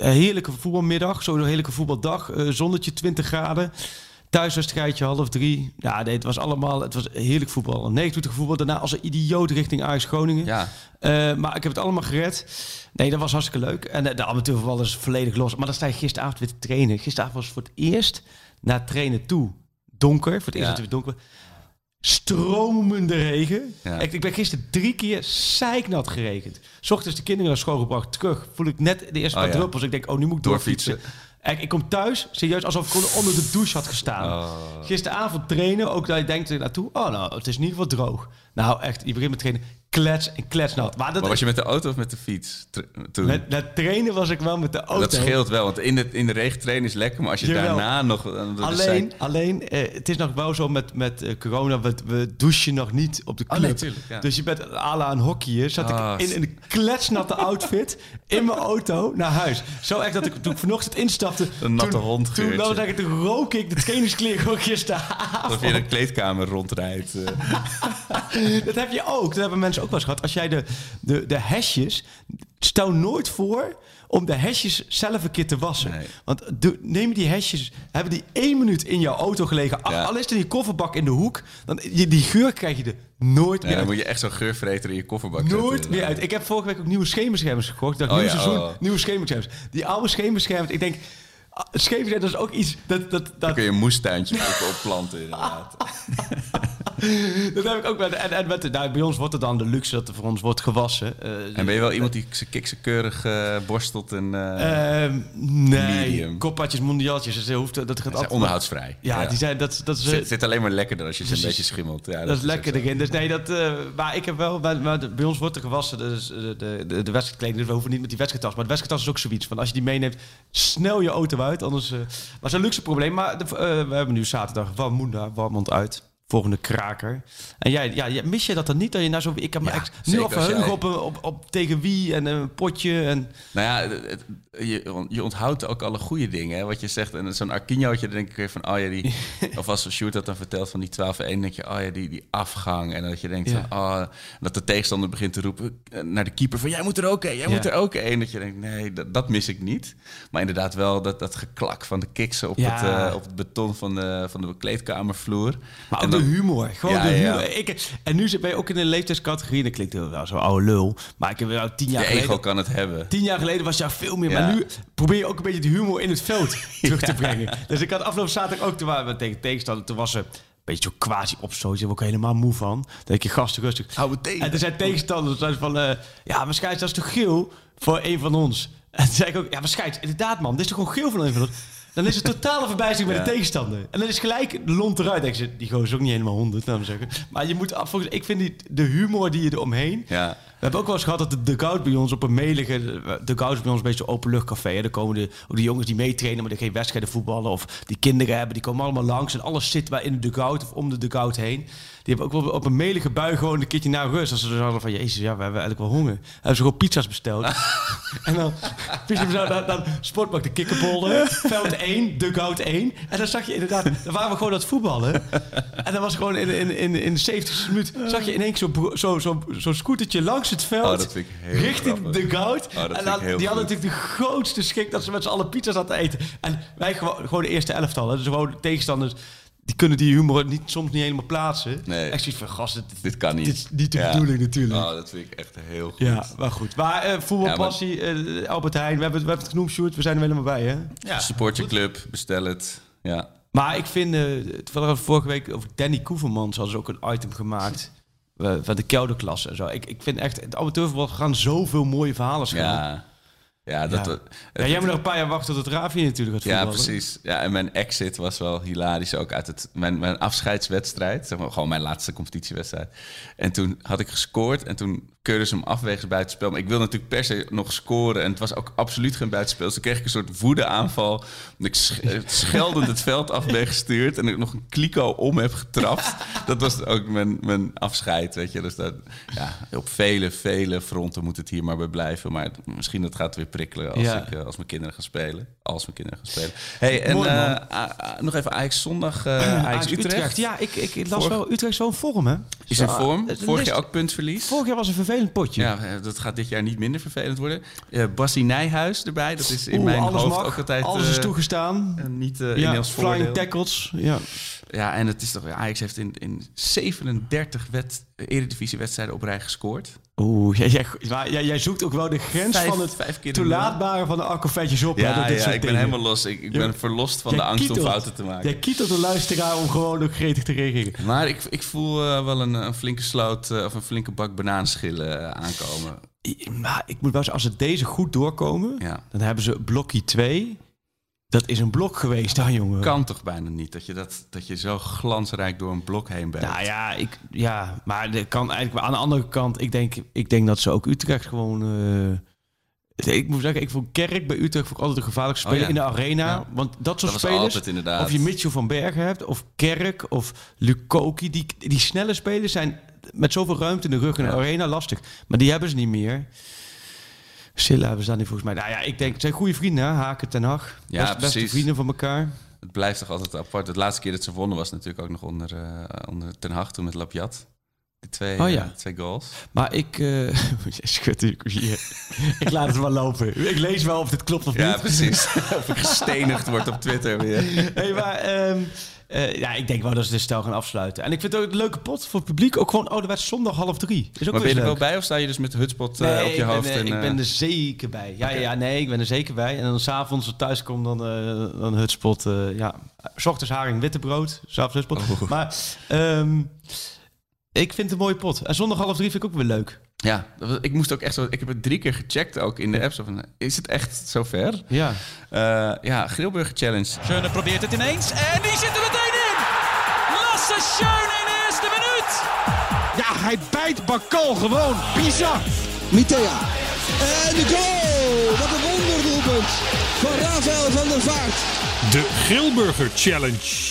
eh, heerlijke voetbalmiddag. Zo'n heerlijke voetbaldag. eh, zonnetje 20 graden. Thuiswedstrijdje half drie. Ja, nee, het was allemaal, het was heerlijk voetbal. 29 voetbal. Daarna als een idioot richting Ajax Groningen. Ja, Eh, maar ik heb het allemaal gered. Nee, dat was hartstikke leuk. En de, de amateurvoetbal is volledig los. Maar dan sta je gisteravond weer te trainen. Gisteravond was voor het eerst naar trainen toe donker. Voor het eerst Ja. het weer donker. Stromende regen. Ja. Ik, ik ben gisteren drie keer zeiknat geregend. 's Ochtends de kinderen naar school gebracht, terug. Voel ik net de eerste Oh, paar ja. druppels. Ik denk, oh, nu moet ik doorfietsen. Ik, ik kom thuis, serieus, alsof ik gewoon onder de douche had gestaan. Oh. Gisteravond trainen, ook dat je denkt naartoe, oh nou, het is in ieder geval droog. Nou echt, je begint met trainen, klets en kletsnat. Maar dat maar was je met de auto of met de fiets toen? met, met trainen was ik wel met de auto. Dat scheelt wel, want in de, in de regen trainen is lekker, maar als je Jawel. daarna nog... de Alleen, alleen eh, het is nog wel zo met, met eh, corona, we, we douchen nog niet op de Oh, club. nee, tuurlijk, ja. Dus je bent à la een hockeyer, zat Ah, ik in een kletsnatte outfit in mijn auto naar huis. Zo echt dat ik toen ik vanochtend instapte... Een natte toen, hondgeurtje. Toen, ik, toen rook ik de trainingskleren gewoon gisteravond. Alsof je in de kleedkamer rondrijdt. eh. [LAUGHS] Dat heb je ook. Dat hebben mensen ook wel eens gehad. Als jij de, de, de hesjes... Stel nooit voor om de hesjes zelf een keer te wassen. Nee. Want neem die hesjes... Hebben die één minuut in jouw auto gelegen... Al- Ja. Al is er die kofferbak in de hoek... Dan, die geur krijg je er nooit Ja, meer dan uit. moet je echt zo'n geurvreter in je kofferbak zetten. Nooit meer uit. Ik heb vorige week ook nieuwe schemerschermers gekocht. Dacht, Oh nieuw ja, seizoen, oh. nieuwe schemerschermers. Die oude schemerschermers, ik denk... ah, Schemerschermers, dat is ook iets... Dat, dat, Dan dat, kun je een moestuintje op opplanten inderdaad. [LAUGHS] [LAUGHS] dat heb ik ook met... En, en met de- nou, bij ons wordt het dan de luxe dat er voor ons wordt gewassen. Eh, En ben je wel iemand die zijn kiksen keurig eh, borstelt en... eh Ehm, nee, Medium. koppaatjes, mondiaaltjes. Dus dat, hoeft, dat gaat altijd... onderhoudsvrij. Ja, die zijn, dat, dat is, Zit, zit alleen maar lekkerder als je ze een beetje schimmelt. Ja, dat is lekker erin. Dus nee, dat, maar ik heb wel, maar, maar de- bij ons wordt er gewassen, dus de, de, de, wedstrijdkleding. Dus we hoeven niet met die wedstrijdtas. Maar de wedstrijdtas is ook zoiets van, als je die meeneemt, snel je auto uit. Anders, maar het is een luxe probleem. Maar we hebben nu zaterdag Warmoenda, Warmond uit. Volgende kraker. En jij, ja, mis je dat dan niet? Dat je nou zo, ik kan me Ja, nu al verheugen op, een- op, op tegen wie en een potje. En, Nou ja, het- je, je onthoudt ook alle goede dingen. Hè? Wat je zegt, en zo'n Arquinhootje, dan denk ik weer van, oh ja, die... [LAUGHS] of als Sjoerd dat dan vertelt van die 12-1, dan denk je, oh ja, die, die afgang. En dat je denkt Ja. van, oh... Dat de tegenstander begint te roepen eh, naar de keeper van, jij moet er ook een, jij Ja. moet er ook een. Dat je denkt, nee, dat, dat mis ik niet. Maar inderdaad wel dat, dat geklak van de kiksen op, het, eh, op het beton van de, van de kleedkamervloer. Maar Dan- de humor. Gewoon Ja, de humor. ja. Ik, en nu zit ben je ook in een leeftijdscategorie. Dat klinkt wel zo'n oude lul. Maar ik heb wel tien jaar ego geleden... kan het hebben. Tien jaar geleden was je veel meer. Ja. Maar nu probeer je ook een beetje de humor in het veld [LAUGHS] [LAUGHS] terug te brengen. Dus ik had afgelopen zaterdag ook... Waren we tegen tegenstander. Toen was ze een beetje zo quasi opstootje. Daar word ik helemaal moe van. Dan denk je, gasten rustig. Hou het tegen. En er zijn tegenstanders van... eh, ja, maar scheids, dat is toch geel voor een van ons? En toen zei ik ook... Ja, maar scheids, inderdaad man. Dit is toch gewoon geel voor een van ons? Dan is het totale verbijstering bij de tegenstander. En dan is gelijk de lont eruit. Denk ze, die gozer is ook niet helemaal honderd, maar zeggen. Maar je moet, volgens, ik vind die, de humor die je eromheen... Ja. We hebben ook wel eens gehad dat de dugout bij ons op een melige... De dugout is bij ons een beetje openluchtcafé. Daar komen de, ook die jongens die meetrainen, maar die geen wedstrijden voetballen... of die kinderen hebben, die komen allemaal langs... en alles zit bij in de dugout of om de dugout heen. Die hebben ook wel op een melige bui gewoon een keertje naar rust. Als ze dus hadden van, jezus, ja, we hebben eigenlijk wel honger. Hebben ze gewoon pizza's besteld. [LAUGHS] en dan, dan, dan, dan sportbak de kikkerbollen, veld 1, dugout 1. En dan zag je inderdaad, dan waren we gewoon aan het voetballen. En dan was gewoon in, in, in, in de 70 minuut, zag je in één keer zo'n zo, zo, zo scootertje langs het veld. Oh, richting de goud. Oh, en dan, die hadden natuurlijk de grootste schik dat ze met z'n allen pizza's hadden eten. En wij gewoon, gewoon de eerste elftal. hè. Dus gewoon de tegenstanders, die kunnen die humor niet, soms niet helemaal plaatsen. Nee. Echt zoiets van, gast, dit, Dit kan niet. dit is niet de Ja. bedoeling natuurlijk. Oh, dat vind ik echt heel goed. Ja, maar goed. Maar eh, voetbalpassie, eh, Albert Heijn, we hebben, het- we hebben het genoemd, Sjoerd. We zijn er helemaal bij, hè? Ja. Support je club, bestel het. Ja. Maar ik vind, we vorige week over Danny Koevermans hadden ze ook een item gemaakt. van de kelderklasse en zo. Ik, ik vind echt, het amateurvoetbal gaan zoveel mooie verhalen schrijven. Ja. Ja, dat, Ja. Ja, jij moet nog een paar jaar wachten tot het Ravi natuurlijk gaat Ja, voetballen. precies. Ja, en mijn exit was wel hilarisch ook uit het, mijn, mijn afscheidswedstrijd. Zeg maar, gewoon mijn laatste competitiewedstrijd. En toen had ik gescoord en toen keurden ze hem af wegens buitenspel. Maar ik wilde natuurlijk per se nog scoren en het was ook absoluut geen buitenspel. Dus toen kreeg ik een soort woedeaanval. Ik sch- eh, scheldend het veld af ben gestuurd en ik nog een kliko om heb getrapt. Dat was ook mijn, mijn afscheid, weet je. Dus dat, ja, op vele, vele fronten moet het hier maar bij blijven. Maar misschien dat gaat weer prikkelen als, Ja. ik, eh, als mijn kinderen gaan spelen. Als mijn kinderen gaan spelen. [LAUGHS] Hey, en Mooi, eh, A- A- nog even Ajax zondag, eh [CLEARS THROAT] Ajax Ajax Utrecht. Ja, ik, ik, las Vorig- wel Utrecht wel in vorm, hè? Is in vorm. Vorig jaar ook puntverlies. Vorig jaar was een vervelend potje. Ja, dat gaat dit jaar niet minder vervelend worden. Eh Bassie Nijhuis erbij. Dat is in Oeh, mijn hoofd mag, ook altijd... alles is toegestaan. niet in ja, flying voordeel. tackles. Ja. Ja, en het is toch... Ajax heeft in, in 37 wet, eredivisiewedstrijden op rij gescoord. Oeh, jij, jij, maar jij, jij zoekt ook wel de grens Vijf- van het toelaatbare van de akkevetjes op. hè, Ja, dit ja ik ben dingen. helemaal los. Ik, ik Ja, ben verlost van de angst om fouten te maken. Jij kietelt de luisteraar om gewoon ook gretig te reageren. Maar ik, ik voel eh, wel een, een flinke sloot eh, of een flinke bak banaanschillen eh, aankomen. I- Maar ik moet wel zeggen, als ze deze goed doorkomen, Ja. dan hebben ze blokje 2. Dat is een blok geweest dan, jongen. Kan toch bijna niet dat je, dat, dat je zo glansrijk door een blok heen bent. Nou ja, ik, ja maar dat kan eigenlijk. Aan de andere kant, ik denk, ik denk dat ze ook Utrecht gewoon. eh, ik moet zeggen, ik vond Kerk bij Utrecht vond ik altijd een gevaarlijkste Oh speler ja. in de arena. Ja. Want dat soort dat spelers, altijd inderdaad. of je Mitchell van Bergen hebt, of Kerk, of Lukoki, die, die snelle spelers zijn met zoveel ruimte in de rug in de Ja. arena lastig. Maar die hebben ze niet meer. Silla ze dan niet volgens mij. Nou ja, ik denk, het zijn goede vrienden, hè? Haken ten Hag. Ja, Best- beste vrienden van elkaar. Het blijft toch altijd apart. De laatste keer dat ze wonnen was natuurlijk ook nog onder, eh, onder Ten Hag toen met Lapjat. Die twee, Oh ja. eh, twee goals. Maar ik... [LAUGHS] natuurlijk hier. [LAUGHS] ik laat het wel lopen. Ik lees wel of dit klopt of Ja, niet. precies. [LAUGHS] of ik gestenigd word op Twitter weer. hey, maar ehm, eh, ja, ik denk wel dat ze de stel gaan afsluiten. En ik vind het ook een leuke pot voor het publiek. Ook gewoon ouderwets zondag half drie. Is ook Maar ben je er wel bij of sta je dus met de hutspot eh, Nee, op je hoofd? Eh, en, ik ben er zeker bij. Ja, ja, nee, ik ben er zeker bij. En dan s'avonds als thuis kom, dan, eh dan hutspot. ja, S ochtends haring, witte brood. S'avonds hutspot. Oh. Maar ehm, ik vind het een mooie pot. En zondag half drie vind ik ook weer leuk. Ja, ik moest ook echt zo... Ik heb het drie keer gecheckt ook in de app. Zo van, is het echt zover? Ja. Eh ja, Grilburger Challenge. Schöne probeert het ineens en die zit er meteen in. Lasse Schöne in de eerste minuut. Ja, hij bijt Bakal gewoon. Bizar. Mitea. En de goal! Wat een wonderdoelpunt van Rafael van der Vaart. De Grilburger Challenge.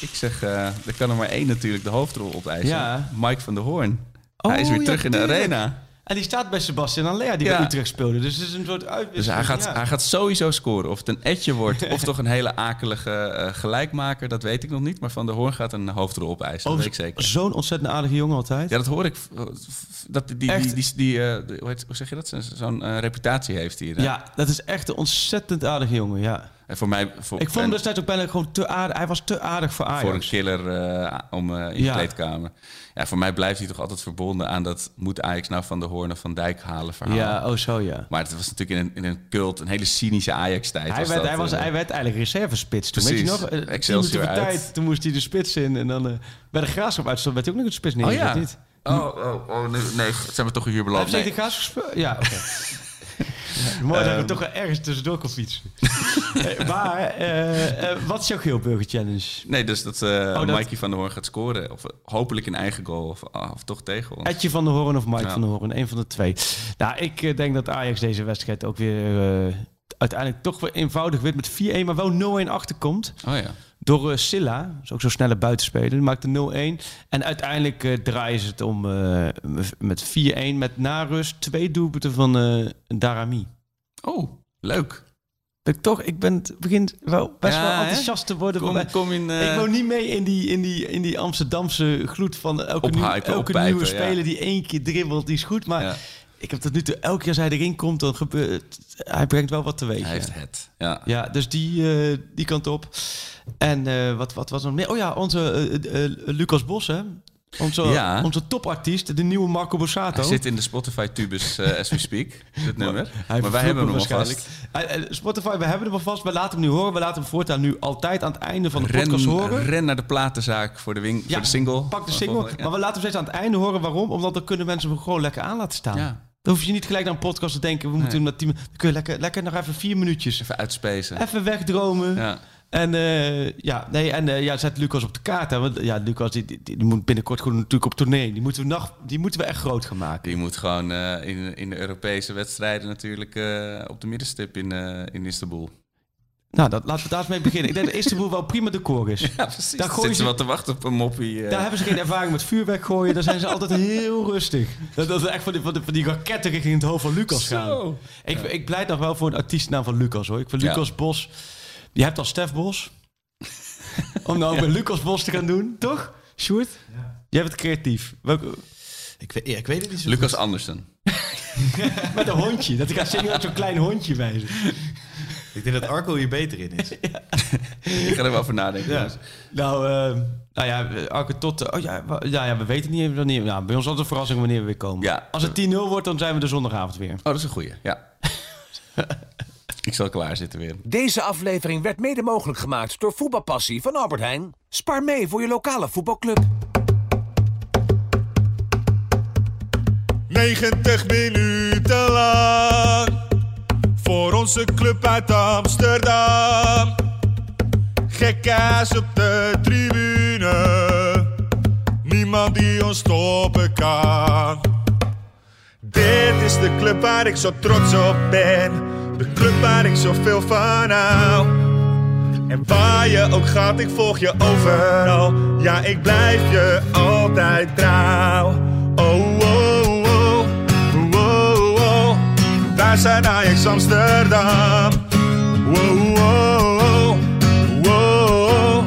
Ik zeg, eh er kan er maar één natuurlijk de hoofdrol opeisen. Ja. Mike van der Hoorn. Hij is Oh, weer ja, terug in de tuurlijk. arena. En die staat bij Sebastian Aller, die Ja. bij Utrecht speelde. Dus het is een soort Dus uitwisseling. hij gaat, ja. hij gaat sowieso scoren. Of het een etje wordt [LAUGHS] of toch een hele akelige eh, gelijkmaker, dat weet ik nog niet. Maar Van der Hoorn gaat een hoofdrol opeisen, dat Oh, weet ik zeker. Zo'n ontzettend aardige jongen altijd. Ja, dat hoor ik. Dat die, die, Echt? die, die, die, eh, hoe, heet- hoe zeg je dat? Zo- Zo'n eh, reputatie heeft hier. hè? Ja, dat is echt een ontzettend aardige jongen, ja. En voor mij... Voor, Ik vond destijds ook bijna gewoon te aardig. Hij was te aardig voor Ajax. voor een killer eh, om eh, in de Ja. kleedkamer. Ja, voor mij blijft hij toch altijd verbonden aan dat... moet Ajax nou Van der Hoorn of Van Dijk halen verhaal. Ja, oh zo ja. Maar het was natuurlijk in een, in een cult, een hele cynische Ajax-tijd. Hij was werd, dat, hij, was, eh. hij werd eigenlijk reservespits toen. Weet je Precies. nog? Excelsior tijd. Toen moest hij de spits in. En dan eh, bij de graafschap uitstond werd hij ook nog een spits neer. Oh ja. Niet? Oh, oh, oh nee, nee, zijn we toch hier Hij beland? heeft tegen Nee. de gespeeld? Ja, oké. [LAUGHS] Ja, Mooi dat ik er toch wel ergens tussendoor kon fietsen. [LAUGHS] Eh, maar, eh, wat is jouw Geelburger Challenge? nee, dus dat, Oh, dat- Mikey van der Hoorn gaat scoren. Of hopelijk een eigen goal, of, of toch tegen ons. Etje van der Hoorn of Mike Ja. van der Hoorn? Een van de twee. Nou, ik denk dat Ajax deze wedstrijd ook weer... uiteindelijk toch weer eenvoudig wint met 4-1, maar wel 0-1 achterkomt. Oh ja. Door Silla, is ook zo'n snelle buitenspeler, maakte 0-1. En uiteindelijk eh, draaien ze het om eh, met 4-1 met na rust twee doelpunten van eh Darami. Oh, leuk. Ik toch, ik ben het begint wel best Ja, wel hè? enthousiast te worden. Kom, voor- kom in... ik woon niet mee in die, in die, in die Amsterdamse gloed van elke, nieuw- Ophypen, elke nieuwe ja. speler die één keer dribbelt, die is goed. Maar ja, ik heb tot nu toe, elke keer als hij erin komt, dan gebeurt Hij brengt wel wat teweeg. hij heeft het. Ja. Ja, dus die, die kant op. En eh, wat, wat was er nog meer? Oh ja, onze eh, eh, Lucas Bos, hè? Onze, Ja. onze topartiest, de nieuwe Marco Borsato. Hij zit in de Spotify-tubus as we speak, dit nummer. Hij maar wij hebben hem al vast. Spotify, we hebben hem al vast. We laten hem nu horen. We laten hem voortaan nu altijd aan het einde van de Ren, podcast horen. ren naar de platenzaak voor de, wing, Ja, voor de single. Pak de single. Maar we laten hem steeds aan het einde horen. Waarom? Omdat dan kunnen mensen hem gewoon lekker aan laten staan. Ja. Dan hoef je niet gelijk naar een podcast te denken. We moeten met tien, dan kun je lekker, lekker nog even vier minuutjes. Even uitspacen. Even wegdromen. Ja. En eh, ja, nee, en eh, ja, zet Lucas op de kaart. Hè, want ja, Lucas die, die, die moet binnenkort gewoon natuurlijk op tournee. Die moeten we, nog, die moeten we echt groot gaan maken. Die moet gewoon eh, in, in de Europese wedstrijden natuurlijk op de middenstip in, in Istanbul. Nou, dat, laten we daar eens mee beginnen. Ik denk dat Istanbul wel prima decor is. [LAUGHS] Ja, precies. Daar gooien zitten ze- wat te wachten op een moppie. Daar hebben ze geen ervaring met vuurwerk gooien. Daar zijn ze altijd heel rustig. Dat, dat is echt van die, van, die, van die raketten richting het hoofd van Lucas gaan. Zo. Ik, ik pleit nog wel voor een artiestennaam van Lucas hoor. Ik vind Ja. Lucas Bos. Je hebt al Stef Bos. [LAUGHS] Om nou ook met Lucas Bos te gaan doen, toch? Sjoerd? Jij bent creatief. Welke, Ik weet, ja, ik weet het niet zo Lucas goed. Andersen. [LAUGHS] met een hondje. Dat ik ga zingen met zo'n klein hondje bij zich. Ik denk dat Arco hier beter in is. [LAUGHS] Ik ga er wel over nadenken. Ja. jongens. Nou, eh, nou ja, Arke tot... Oh ja, ja, ja, we weten niet even wanneer... Nou, bij ons altijd een verrassing wanneer we weer komen. Ja. Als het 10-0 wordt, dan zijn we de zondagavond weer. Oh, dat is een goeie. Ja. Ik zal klaar zitten weer. Deze aflevering werd mede mogelijk gemaakt door Voetbalpassie van Albert Heijn. Spaar mee voor je lokale voetbalclub. 90 minuten lang voor onze club uit Amsterdam. Gekkaas op de tribune, niemand die ons stoppen kan. Dit is de club waar ik zo trots op ben, de club waar ik zoveel van hou. En waar je ook gaat, ik volg je overal. Ja, ik blijf je altijd trouw. Oh, oh, oh, oh, oh, oh. Wij zijn Ajax Amsterdam. Wow, wow, wow, wow.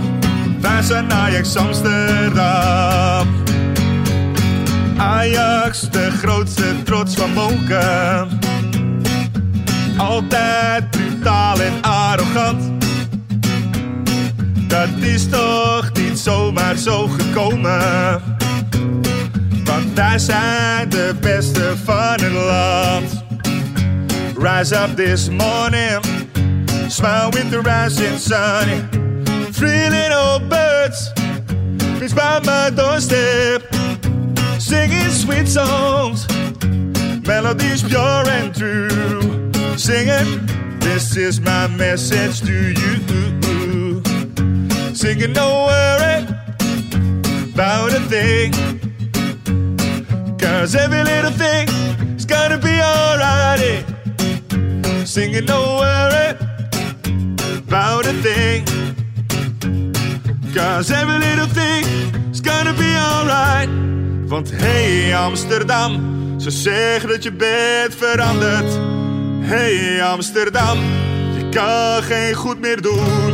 Wij zijn Ajax Amsterdam. Ajax, de grootste trots van Moken. Altijd brutaal en arrogant. Dat is toch niet zomaar zo gekomen. Want wij zijn de beste van het land. Rise up this morning, smile with the rising sun. Three little birds, by my doorstep, singing sweet songs, melodies pure and true. Singing, this is my message to you. Singing, don't worry about a thing. Cause every little thing is gonna be alright. Singing, don't worry about a thing. Cause every little thing is gonna be alright. Want hey Amsterdam, ze zeggen dat je bent veranderd. Hey Amsterdam, je kan geen goed meer doen.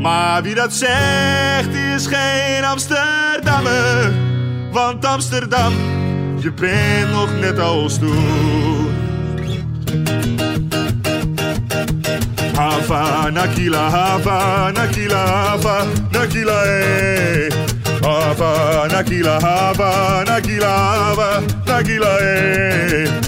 Maar wie dat zegt, is geen Amsterdammer. Want Amsterdam, je bent nog net als toen. Hava, Nakila, Hava, Nakila, Hava, Nakila, eh. Hava, Nakila, Hava, Nakila, Hava, Nakila, eh.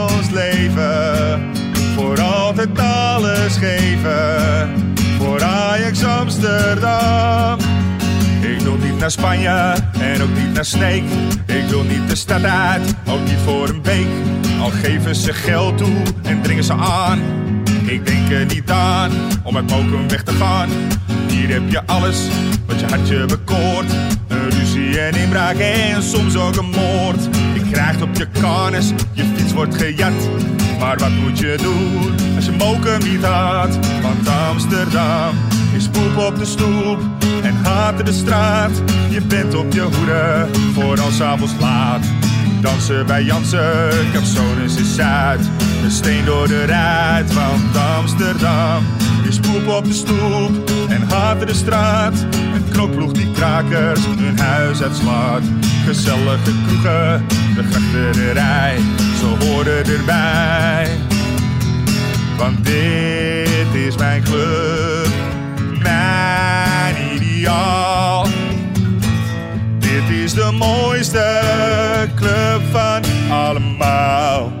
Voor altijd alles geven. Voor Ajax Amsterdam. Ik wil niet naar Spanje en ook niet naar Sneek. Ik wil niet de stad uit, ook niet voor een week. Al geven ze geld toe en dringen ze aan. Ik denk er niet aan om uit Mokum weg te gaan. Hier heb je alles wat je hartje bekoort. Een inbraak en soms ook een moord. Je krijgt op je karnes, je fiets wordt gejat. Maar wat moet je doen als je Mokum niet had? Want Amsterdam is poep op de stoep en haat de straat. Je bent op je hoede voor als avonds laat. Dansen bij Jansen, Capsones is Zuid. Een steen door de ruit, want Amsterdam is poep op de stoep en haat de straat. Een knokploeg die krakers hun huis uitslaat. Gezellige kroegen, de grachterij. ze horen erbij. Want dit is mijn club, mijn ideaal. Dit is de mooiste club van allemaal.